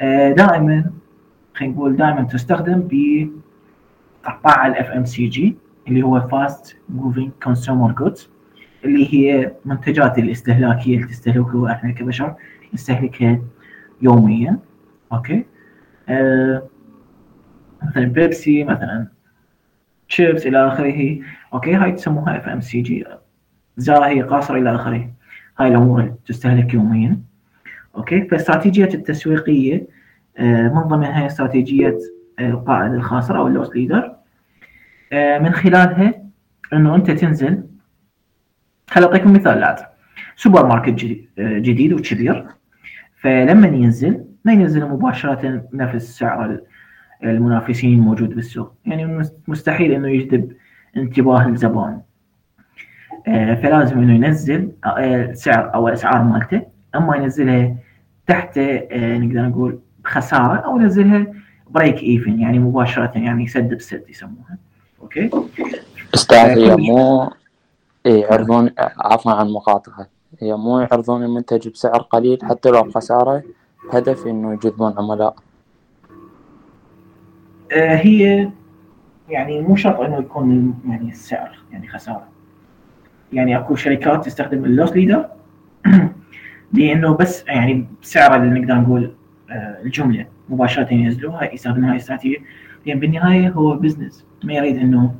آه دائما خلينا نقول دائما تستخدم بقطاع ال FMCG اللي هو fast moving consumer goods اللي هي منتجات الاستهلاكية اللي تستهلكها إحنا كبشر نستهلكها يوميا. okay؟ آه مثلا بيبسي مثلا شيبس إلى آخره. okay؟ هاي تسموها FMCG زاهي قاصر إلى آخره. هاي الأمور اللي تستهلك يوميا. okay؟ فاستراتيجية التسويقية من ضمنها استراتيجية القائد الخاسر أو ال loss leader. آه، من خلالها إنه أنت تنزل خل مثال لازم سوبر ماركت آه، جديد وكبير. فلما ينزل ما ينزله مباشرة نفس سعر ال- المنافسين الموجود بالسوق. يعني مس- مستحيل إنه يجذب انتباه الزبائن آه، فلازم إنه ينزل آه، سعر أو الأسعار مالته. أما ينزلها تحت آه، نقدر نقول بخساره أو ينزلها break even يعني مباشرة يعني سد بسد يسموها. okay؟ أستاذ هي كل- مو يعرضون عفوا عن المقاطعة هي مو يعرضون المنتج بسعر قليل حتى لو خسارة هدف إنه يجذبون عملاء. آه، هي يعني مو شرط إنه يكون يعني السعر يعني خسارة. يعني أكو شركات تستخدم ال loss leader. [CLEARS THROAT] لأنه بس يعني بسعر اللي نقدر نقول آه، الجملة مباشرة ينزلوها يستخدموها استراتيجية. لأن بالنهاية هو business ما يريد إنه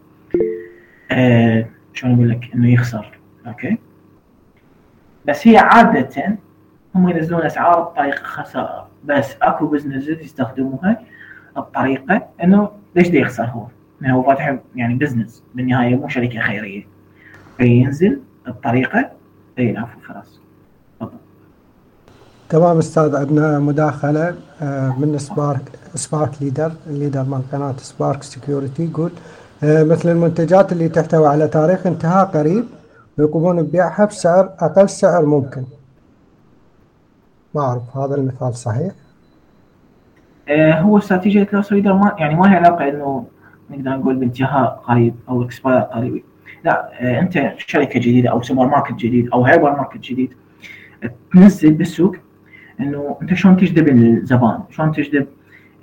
آه شلون أقول لك؟ إنه يخسر. أوكي؟ بس هي عادة هم ينزلون أسعار بطريقة خسارة. بس أكو businesses يستخدموها بطريقة إنه ليش يخسر هو؟ لأنه هو فاتح يعني business بالنهاية مو شركة خيرية. فينزل بطريقة العفو فراس تفضل تمام أستاذ عندنا مداخلة آه، من سبارك سبارك leader ال leader من قناة سبارك سكيورتي يقول آه، مثل المنتجات اللي تحتوي على تاريخ انتهاء قريب ويقومون ببيعها بسعر أقل سعر ممكن. ما أعرف هذا المثال صحيح؟ آه هو استراتيجية loss leader ما يعني ما هي علاقة إنه نقدر نقول بانتهاء قريب أو expire قريب. لا أنت شركة جديدة أو سوبر ماركت جديد أو هايبر ماركت جديد تنزل بالسوق إنه أنت شلون تجذب الزبائن شلون تجذب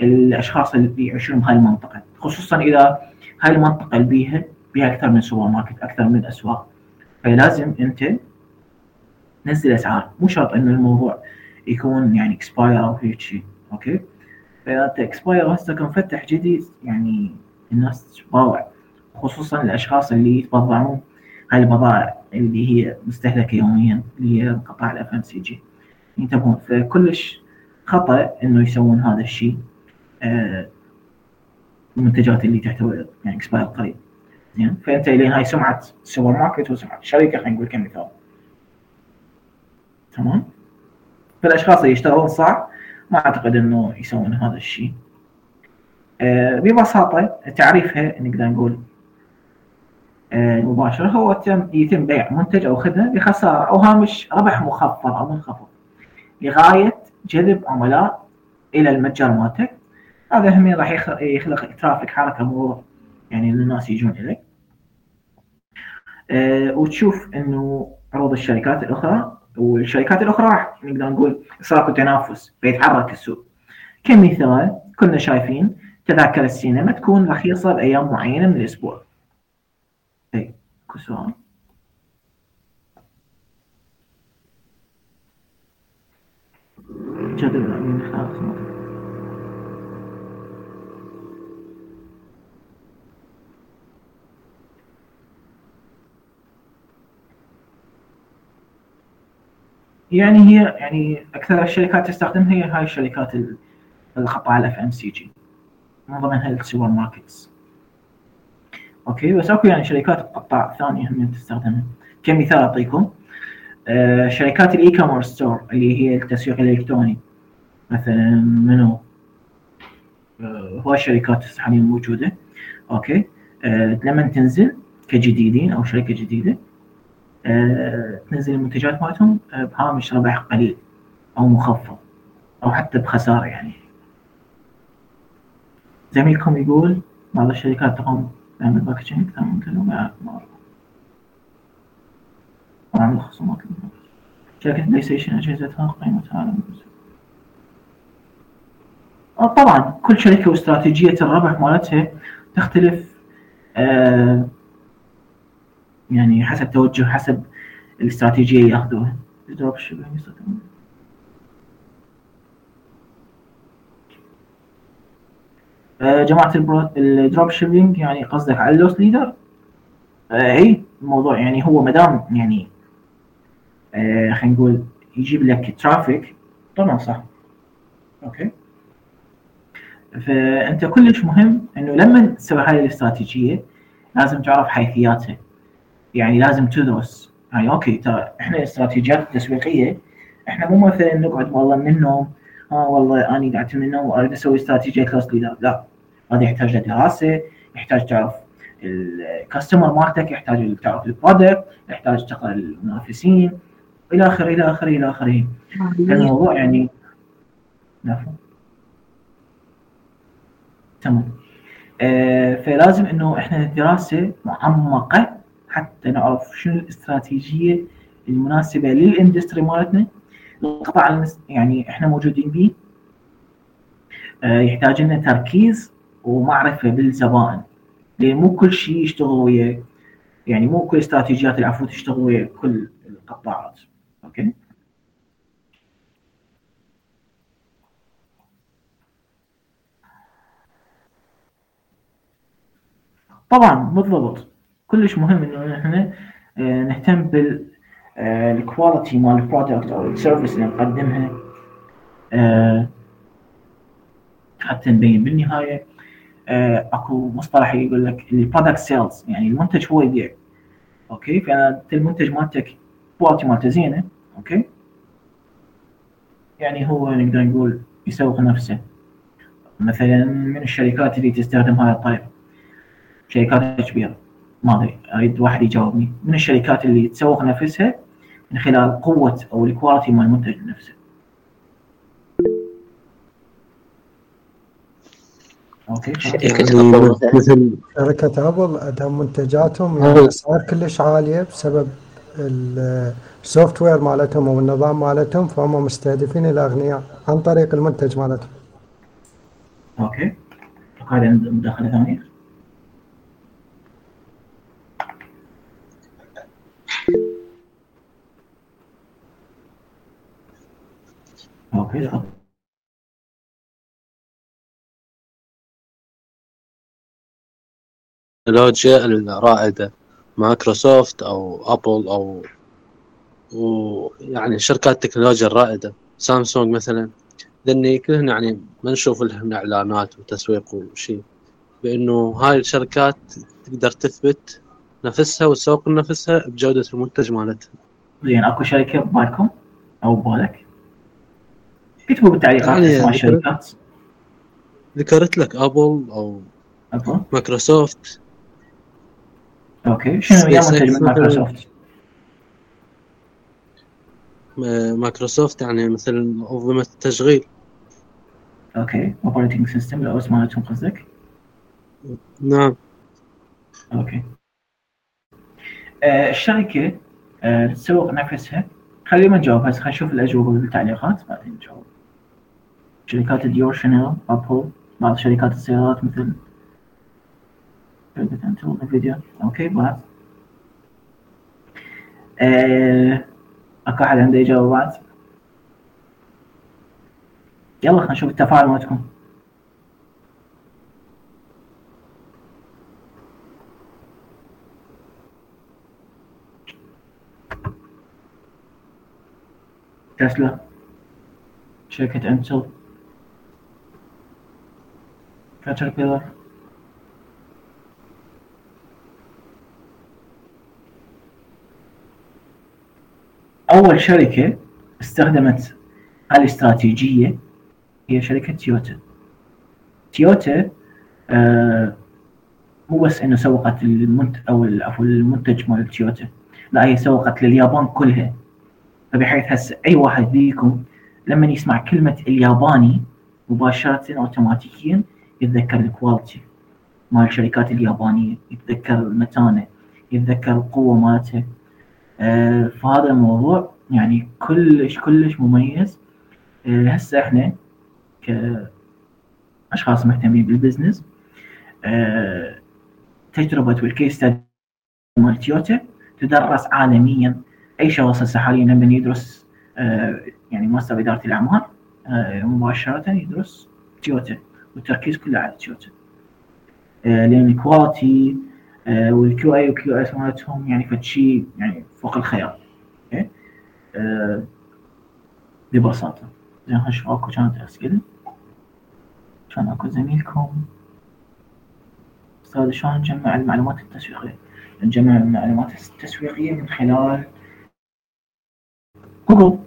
الأشخاص اللي يعيشون بهاي المنطقة؟ خصوصا إذا هاي المنطقة اللي بيها بيها أكثر من سوبر ماركت أكثر من أسواق. فلازم أنت تنزل أسعار. مو شرط إنه الموضوع يكون يعني expire أو هيك شيء أوكي؟ فإذا أنت expire هسه كان فتح جديد يعني الناس تباوع خصوصا الأشخاص اللي يتبضعون هاي البضائع اللي هي مستهلكة يوميا اللي هي قطاع ال FMCG ينتبهون. فكلش خطأ إنه يسوون هذا الشيء آه، المنتجات اللي تحتوي يعني expire قريب. زين فانت لين هاي سمعة سوبر ماركت وسمعة شركة خلينا نقول كمثال تمام؟ فالأشخاص اللي يشتغلون صح ما أعتقد إنه يسوون هذا الشيء. آه، ببساطة تعريفها نقدر نقول آه، مباشر هو تم يتم بيع منتج أو خدمة بخسارة أو هامش ربح مخفض أو منخفض. لغاية جذب عملاء إلى المتجر مالتك. هذا هم راح يخ- يخلق ترافيك حركة مرور يعني الناس يجون إليك. آه، وتشوف إنه عروض الشركات الأخرى والشركات الأخرى راح نقدر نقول اكو تنافس بيتحرك السوق. كمثال كنا شايفين تذاكر السينما تكون رخيصة بأيام معينة من الأسبوع. اي اكو يعني هي يعني أكثر الشركات تستخدمها هي هاي الشركات ال- القطاع ال FMCG من ضمنها ال supermarkets أوكي بس أكو يعني شركات قطاع ثانية هم تستخدمها. كمثال أعطيكم. آه شركات ال e-commerce store اللي هي التسويق الإلكتروني. مثلا منو؟ آه هواي شركات حاليا موجودة. أوكي. آه لما تنزل كجديدين أو شركة جديدة آه، تنزل المنتجات مالتهم آه، بهامش ربح قليل أو مخفض أو حتى بخسارة يعني. زميلكم يقول بعض الشركات تقوم بعمل packaging أكثر من كذا ما ما خصومات. شركة بلاي ستيشن أجهزتها قيمتها السوق. آه، طبعا كل شركة واستراتيجية الربح مالتها تختلف آه يعني حسب توجه حسب الاستراتيجية يأخذوها. ال drop shipping آه، ال pro- ال drop shipping يعني قصدك على ال loss leader؟ آه اي الموضوع يعني هو مدام يعني آه خلينا نقول يجيب لك traffic طبعا صح. أوكي. فأنت كلش مهم إنه لما تسوي هاي الاستراتيجية لازم تعرف حيثياتها. يعني لازم تدرس. يعني أوكي ترى إحنا الاستراتيجيات التسويقيه إحنا مو مثلا نقعد والله من النوم ها والله أنا قعدت منه وأريد أسوي استراتيجية leader لا. هذا يحتاج له دراسه يحتاج تعرف ال customer مالتك يحتاج تعرف ال product يحتاج تقرأ المنافسين إلى آخره إلى آخره إلى آخره. الموضوع يعني عفوا تمام. آه فلازم إنه إحنا دراسة معمقة حتى نعرف شنو الاستراتيجية المناسبة للإندستري مالتنا القطاع يعني إحنا موجودين به آه يحتاج لنا تركيز ومعرفة بالزبائن. لأن مو كل شيء يشتغل ويا يعني مو كل استراتيجيات العفو تشتغل ويا كل القطاعات. أوكي؟ طبعا بالضبط. كلش مهم إنه إحنا آه، نهتم بال ال quality مال ال product أو ال service اللي نقدمها. آه، حتى نبين بالنهاية آه، أكو مصطلح يقول لك ال product sells يعني المنتج هو يبيع. أوكي؟ أنت المنتج مالتك quality مالته زينة. أوكي؟ يعني هو نقدر نقول يسوق نفسه. مثلا من الشركات اللي تستخدم هاي الطريقة. شركات كبيره ما أدري أريد واحد يجاوبني. من الشركات اللي تسوق نفسها؟ من خلال قوة أو ال quality مال المنتج نفسه. أوكي. مثل شركة أبل عندها منتجاتهم هو- يعني كلش عالية بسبب ال software مالتهم أو النظام مالتهم فهم مستهدفين الاغنياء عن طريق المنتج مالتهم. أوكي. هذه مداخله ثانية أوكي تفضل. التكنولوجيا الرائدة مايكروسوفت أو أبل أو ويعني شركات التكنولوجيا الرائدة سامسونج مثلا لأني كلهن يعني ما نشوف لهم إعلانات وتسويق وشيء بأنه هاي الشركات تقدر تثبت نفسها وتسوق نفسها بجودة المنتج مالتها زين أكو شركة ببالكم أو ببالك اكتبوا بالتعليقات يعني اسماء ذكرت- الشركات ذكرت لك أبل أو أبل. مايكروسوفت. أوكي. شنو هي منتج. مايكروسوفت؟ ما- مايكروسوفت يعني مثلا أنظمة التشغيل. أوكي. operating system ال OS مالتهم قصدك؟ نعم. أوكي. آه الشركة آه تسوق نفسها. خلينا نجاوب هسه خلينا نشوف الأجوبة بالتعليقات بعدين نجاوب. شركات Dior Chanel Apple بعض شركات السيارات مثل شركة Intel Nvidia أوكي بعد أكو أحد عنده إجابة بعد؟ يلا خلينا نشوف التفاعل مالتكم. تسلا شركة انتل كاتربيلر أول شركة استخدمت هالاستراتيجية هي شركة تويوتا. تويوتا آه مو بس إنه سوقت المنتج أو عفوا المنتج مال تويوتا. لا هي سوقت لليابان كلها. فبحيث هسه أي واحد فيكم لما يسمع كلمة الياباني مباشرة اوتوماتيكيا يتذكر ال quality مال الشركات اليابانية يتذكر المتانه يتذكر القوه مالتها آه فهذا الموضوع يعني كلش كلش مميز. آه هسه إحنا كأشخاص مهتمين بال business آه تجربة وال case study مال تويوتا تدرس عالميا أي شخص هسه حاليا لما يدرس آه، يعني ماستر إدارة الأعمال آه، مباشرة يدرس تويوتا والتركيز كله على تويوتا آه، لأن ال quality وال QA وال QS مالتهم يعني شيء يعني فوق الخيال. okay آه، ببساطة. زين خلينا اكو كانت اسئله كان اكو زميلكم. أستاذ شلون نجمع المعلومات التسويقية؟ نجمع المعلومات التسويقية من خلال جوجل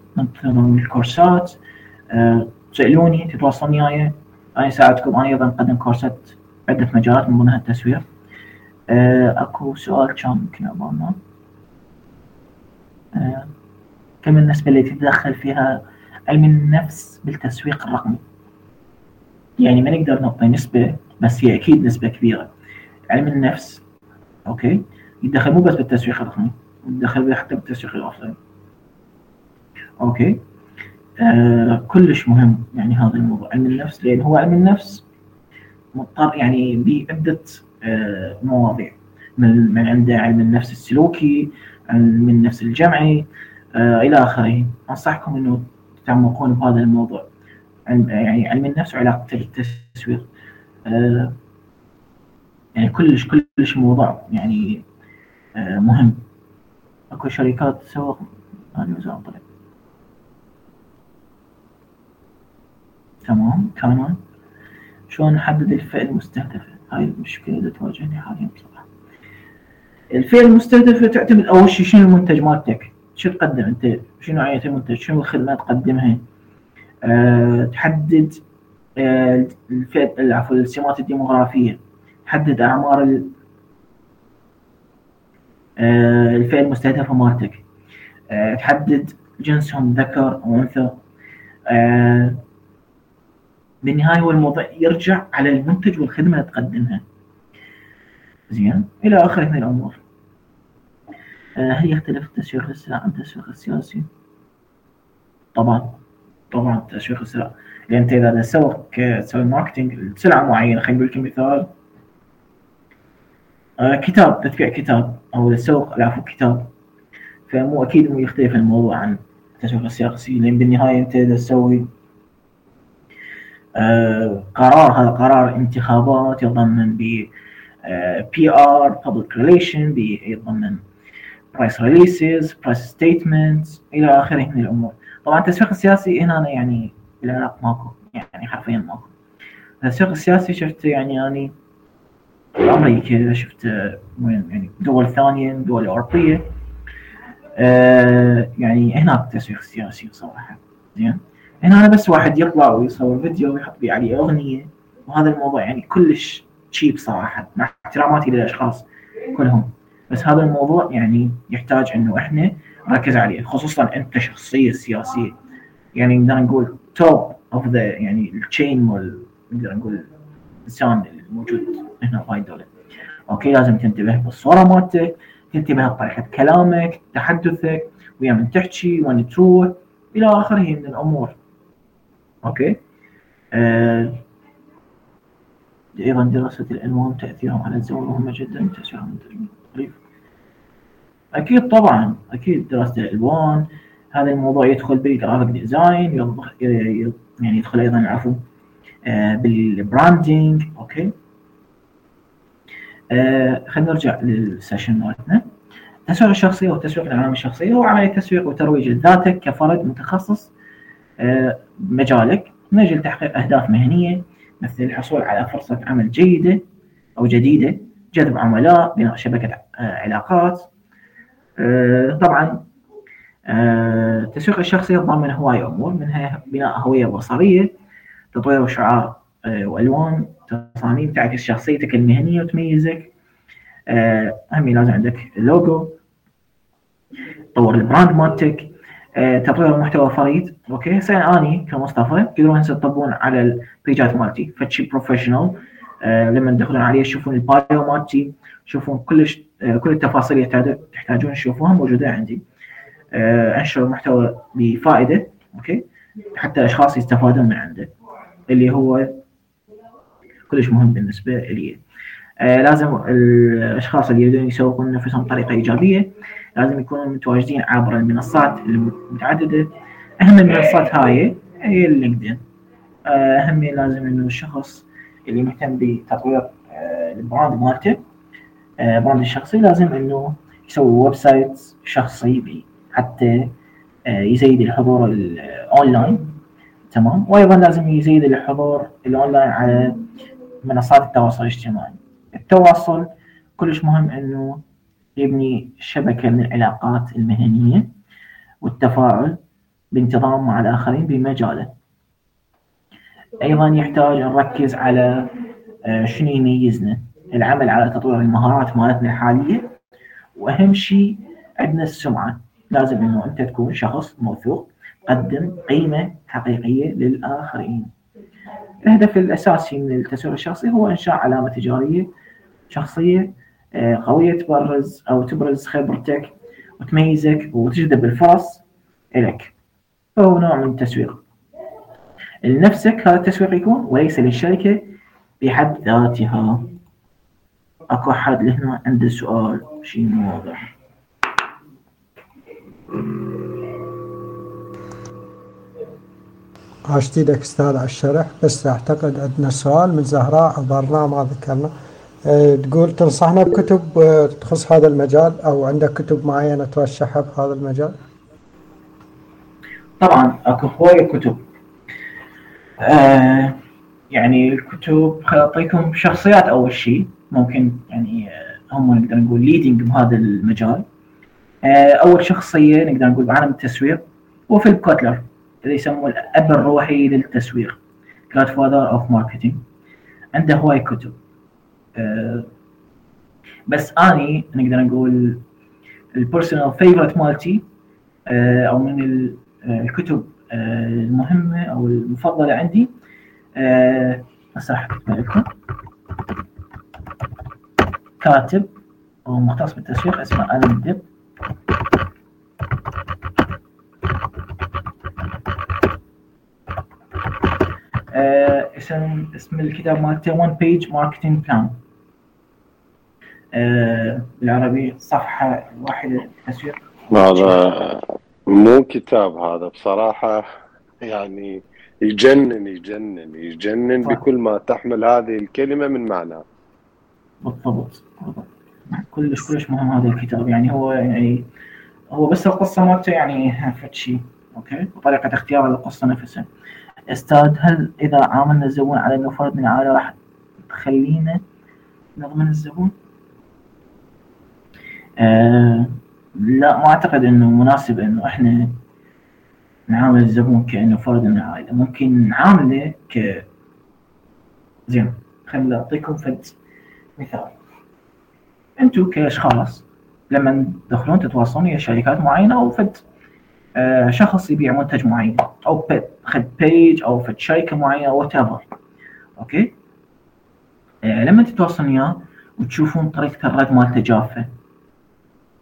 من الكورسات. آه، تسألوني تتواصلون وياي أنا اساعدكم أنا أيضا اقدم كورسات عدة مجالات من ضمنها التسويق. آه، أكو سؤال كان يمكن امامنا آه، كم النسبة اللي تتدخل فيها علم النفس بالتسويق الرقمي؟ يعني ما نقدر نعطي نسبة بس هي أكيد نسبة كبيرة. علم النفس okay؟ يتدخل مو بس بالتسويق الرقمي يتدخل حتى بالتسويق ال offline. أوكي؟ آه كلش مهم يعني هذا الموضوع. علم النفس لأن هو علم النفس مضطر يعني بعدة آه مواضيع. من, من عنده علم النفس السلوكي علم النفس الجمعي آه إلى آخره. أنصحكم إنه تتعمقون بهذا الموضوع. يعني علم النفس وعلاقته بالتسويق يعني كلش كلش موضوع يعني مهم. أكو شركات تسوق هذه وزارة تمام كمان. شلون نحدد الفئة المستهدفة هاي المشكلة اللي تواجهني حاليا بصراحة. الفئة المستهدفة تعتمد أول شيء شنو المنتج مالتك؟ شو تقدم أنت؟ شنو نوعية المنتج؟ شنو الخدمة تقدمها؟ أه تحدد أه الفئة عفوا السمات الديموغرافية. تحدد أعمار أه الفئة المستهدفة مالتك. أه تحدد جنسهم ذكر أو أنثى. أه بالنهاية هو الموضوع يرجع على المنتج والخدمة اللي تقدمها. زين إلى آخره من الأمور. آه، هل يختلف التسويق السلع عن التسويق السياسي؟ طبعا طبعا تسويق السلع. لأن أنت إذا تسوق تسوي marketing لسلعة معينة خلينا نقول لكم مثال. آه، كتاب تبيع كتاب أو تسوق العفو كتاب. فمو أكيد مو يختلف الموضوع عن التسويق السياسي. لأن بالنهاية أنت تسوي آه، قرار هذا قرار انتخابات يتضمن ب PR public relation يتضمن press releases press statements إلى آخره من الأمور. طبعا التسويق السياسي هنا يعني بالعراق ماكو يعني حرفيا ماكو. التسويق السياسي شفته يعني اني بأمريكا شفت وين؟ يعني دول ثانية دول أوروبية. آه يعني هناك تسويق سياسي صراحة. زين؟ هنا أنا بس واحد يطلع ويصور فيديو ويحط لي عليه أغنية. وهذا الموضوع يعني كلش تشيب صراحة. مع احتراماتي للأشخاص كلهم. بس هذا الموضوع يعني يحتاج إنه إحنا نركز عليه. خصوصا أنت شخصية سياسية. يعني نقدر نقول top of the يعني ال chain مال نقدر نقول الإنسان الموجود هنا بهاي الدولة. okay لازم تنتبه بالصورة مالتك تنتبه بطريقة كلامك تحدثك ويا من تحكي وين تروح إلى آخره من الأمور. okay. آه أيضا دراسة الألوان تأثيرهم على الزبون مهمه جدا تسويق المنتج أكيد طبعا أكيد دراسة الألوان هذا الموضوع يدخل بال graphic design يعني يدخل أيضا عفوا آه بال branding okay. آه خلينا نرجع لل session مالتنا. التسويق الشخصي والتسويق العلامه الشخصية هو عمليه تسويق وترويج لذاتك كفرد متخصص آه بمجالك من أجل تحقيق أهداف مهنية مثل الحصول على فرصة عمل جيدة أو جديدة جذب عملاء بناء شبكة علاقات. طبعا التسويق الشخصي يتضمن هواية أمور منها بناء هوية بصرية تطوير شعار وألوان تصاميم تعكس شخصيتك المهنية وتميزك. أهم لازم عندك اللوجو تطور ال brand مالتك. تطوير محتوى فريد okay هسه اني كمصطفى؟ تقدرون هسه تطبقون على ال page ات مالتي. فشي professional لما تدخلون عليه تشوفون ال bio مالتي تشوفون كلش كل التفاصيل اللي تحتاجون تشوفوها موجودة عندي. أنشر محتوى بفائدة okay؟ حتى الأشخاص يستفادون من عنده اللي هو كلش مهم بالنسبة لي. لازم الأشخاص اللي يريدون يسوقون نفسهم بطريقه إيجابية لازم يكونوا متواجدين عبر المنصات المتعددة. اهم المنصات هاي هي ال LinkedIn اهم لازم انه الشخص اللي مهتم بتطوير ال brand مالته brand الشخصي لازم انه يسوي website شخصي بي حتى يزيد الحضور الاونلاين تمام؟ وأيضا لازم يزيد الحضور الاونلاين على منصات التواصل الاجتماعي. التواصل كلش مهم انه يبني شبكة من العلاقات المهنية والتفاعل بانتظام مع الآخرين بمجاله. أيضا يحتاج نركز على آه، شنو يميزنا. العمل على تطوير المهارات مالتنا الحالية. وأهم شيء عندنا السمعة. لازم إنه أنت تكون شخص موثوق تقدم قيمة حقيقية للآخرين. الهدف الأساسي من التسويق الشخصي هو إنشاء علامة تجارية شخصية آه، قوية تبرز أو تبرز خبرتك وتميزك وتجذب الفرص الك فهو نوع من التسويق. لنفسك هذا التسويق يكون وليس للشركة بحد ذاتها. أكو أحد لهنا عنده سؤال؟ شيء مو واضح. عاشت إيدك أستاذ على الشرح. بس أعتقد عندنا سؤال من زهراء. عبرناه ما ذكرنا. أه، تقول تنصحنا بكتب أه، تخص هذا المجال أو عندك كتب معينة ترشحها بهذا المجال؟ طبعا أكو هواية كتب. آه يعني الكتب خل اعطيكم شخصيات أول شيء ممكن يعني آه، هم نقدر نقول leading بهذا المجال. آه أول شخصية نقدر نقول بعالم التسويق هو فيليب كوتلر. اللي يسموه الأب الروحي للتسويق. Godfather of marketing عنده هواي كتب. آه بس أني نقدر نقول ال personal favorite مالتي آه أو من الكتب آه، المهمة أو المفضلة عندي. آه، هسه راح لكم. كاتب أو مختص بالتسويق اسمه الن ديب. آه، اسم اسم الكتاب مالته 1 page marketing plan بالعربي صفحة واحدة تسويق هذا مو كتاب هذا بصراحة يعني يجنن يجنن يجنن. بكل ما تحمل هذه الكلمة من معنى. بالضبط. بالضبط كلش كلش مهم هذا الكتاب. يعني هو يعني هو بس القصة مالته يعني فد شيء أوكي؟ وطريقة اختيار القصة نفسها. أستاذ هل إذا عاملنا الزبون على إنه فرد من العائلة راح تخلينا نضمن الزبون؟ آه لا ما أعتقد إنه مناسب إنه إحنا نعامل الزبون كإنه فرد من العائلة. ممكن نعامله ك زين خليني أعطيكم فد مثال. أنتم كأشخاص لما تدخلون تتواصلون ويا شركات معينة أو فد آه، شخص يبيع منتج معين أو فد page أو فد شركة معينة what okay؟ آه، لما تتواصلون وياه وتشوفون طريقة الرد مالته جافة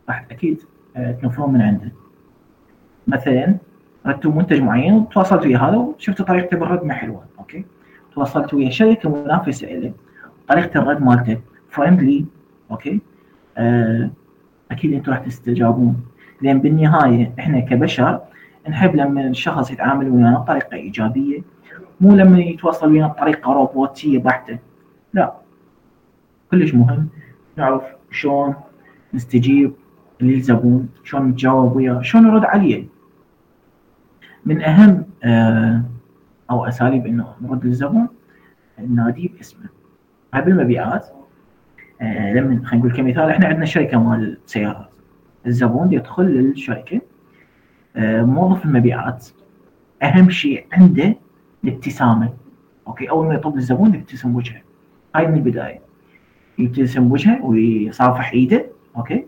راح أكيد آه، تنفرون من عنده. مثلا ردتوا منتج معين وتواصلت ويا هذا وشفتوا بالرد ما حلوة okay؟ تواصلت ويا شركة منافسة له طريقة الرد مالته friendly okay؟ آه أكيد أنتم راح تستجابون. لأن بالنهاية إحنا كبشر نحب لما الشخص يتعامل ويانا بطريقة إيجابية مو لما يتواصل ويانا بطريقة روبوتية بحتة. لا. كلش مهم. نعرف شلون نستجيب. للزبون شلون نتجاوب وياه شلون نرد عليه. من أهم آه أو أساليب إنه نرد للزبون نناديه باسمه. هاي بالمبيعات آه، لما خلينا نقول كمثال إحنا عندنا شركة مال سيارات. الزبون يدخل للشركة آه، موظف المبيعات. أهم شيء عنده الابتسامة. okay أول ما يطب الزبون يبتسم وجهه. هاي من البداية. يبتسم وجهه ويصافح إيده. okay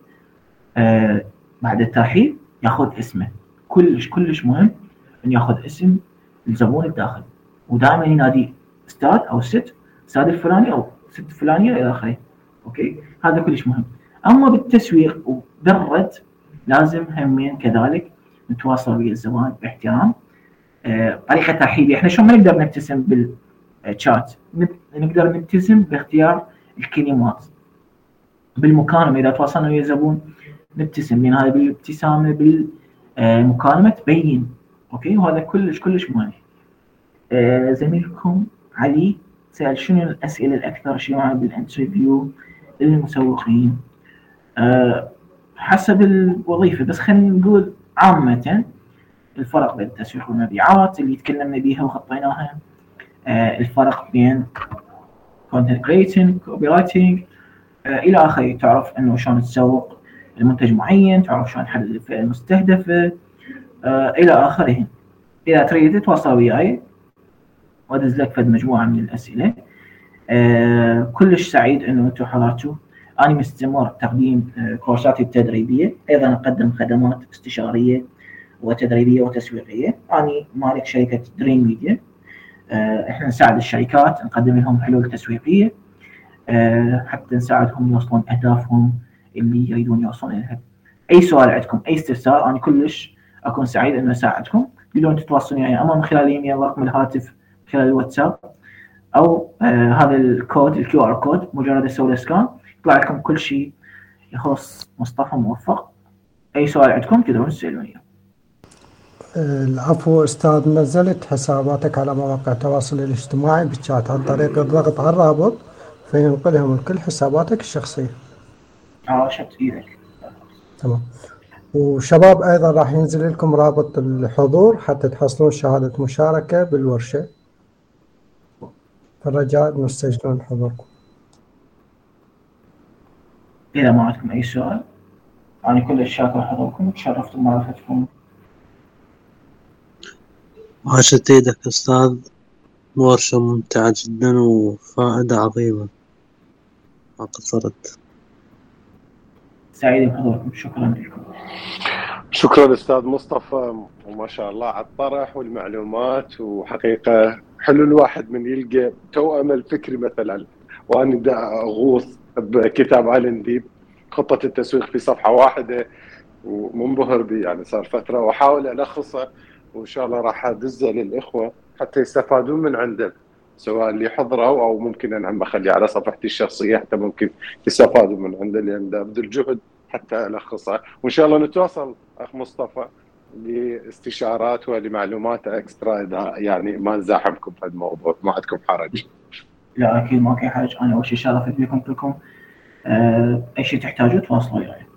آه بعد الترحيب ياخذ اسمه. كلش كلش مهم إنه ياخذ اسم الزبون الداخل ودائما ينادي أستاذ أو ست أستاذ الفلاني أو ست الفلانيه إلى آخره. أوكي؟ هذا كلش مهم. أما بالتسويق وبالرد لازم همين كذلك نتواصل ويا الزبائن باحترام. آه، طريقه ترحيبيه إحنا شلون ما نقدر نبتسم بالشات؟ نقدر نبتسم باختيار الكلمات. بالمكالمة إذا تواصلنا ويا زبون نبتسم لأن هذا بالابتسامة بالمكالمة تبين okay؟ وهذا كلش كلش مهم. آه، زميلكم علي سأل شنو الأسئلة الأكثر شيوعا بال interview للمسوقين؟ أه حسب الوظيفة بس خلينا نقول عامة الفرق بين التسويق والمبيعات اللي تكلمنا بيها وخطيناها أه الفرق بين content creating copywriting أه إلى آخره. تعرف إنه شلون تسوق؟ المنتج معين تعرف شلون تحدد الفئة المستهدفة أه إلى آخره. إذا تريد تتواصل وياي وأدز لك فد مجموعة من الأسئلة. آه كلش سعيد إنه أنتم حضرتوا أنا مستمر تقديم آه كورساتي التدريبية. أيضا أقدم خدمات استشارية وتدريبية وتسويقية. أنا مالك شركة دريم ميديا. آه إحنا نساعد الشركات نقدم لهم حلول تسويقية. آه حتى نساعدهم يوصلون أهدافهم. اللي يريدون يوصلون لها أي سؤال عندكم أي استفسار أنا كلش أكون سعيد إنه اساعدكم تقدرون تتواصلون يعني اما من خلال الايميل رقم الهاتف خلال الواتساب أو آه هذا الكود ال QR code مجرد تسوي له scan يطلع لكم كل شيء يخص مصطفى موفق. أي سؤال عندكم تقدرون تسألوني العفو أستاذ نزلت حساباتك على مواقع التواصل الاجتماعي بالشات. عن طريق الضغط على الرابط فينقلهم لكل حساباتك الشخصية. شفت إيدك تمام. وشباب أيضا راح ينزل لكم رابط الحضور حتى تحصلون شهادة مشاركة بالورشة. فالرجاء انه تسجلون حضوركم. إذا ما عندكم أي سؤال أنا كلش شاكر حضوركم. وتشرفت بمعرفتكم عاشت إيدك أستاذ. ورشة ممتعة جدا وفائدة عظيمة. ما قصرت. سعيد بحضوركم شكرا. لكم شكرا أستاذ مصطفى وما شاء الله على الطرح والمعلومات وحقيقة حلو الواحد من يلقى توأم الفكري مثلا. وأنا دا أغوص بكتاب علي نديب خطة التسويق في صفحة واحدة ومنبهر به يعني صار فترة وأحاول ألخصه وإن شاء الله راح أدزه للإخوة حتى يستفادون من عنده. سواء اللي حضروا أو ممكن أنا هم أخليه على صفحتي الشخصية حتى ممكن يستفادوا من عنده لأن ابذل جهد حتى الخصها وإن شاء الله نتواصل أخ مصطفى لاستشارات ولمعلومات إكسترا إذا يعني ما نزاحمكم في الموضوع ما عندكم حرج. لا أكيد ما في حرج. أنا أول شيء شرفت بكم كلكم. أه أي شيء تحتاجوه تواصلوا وياي.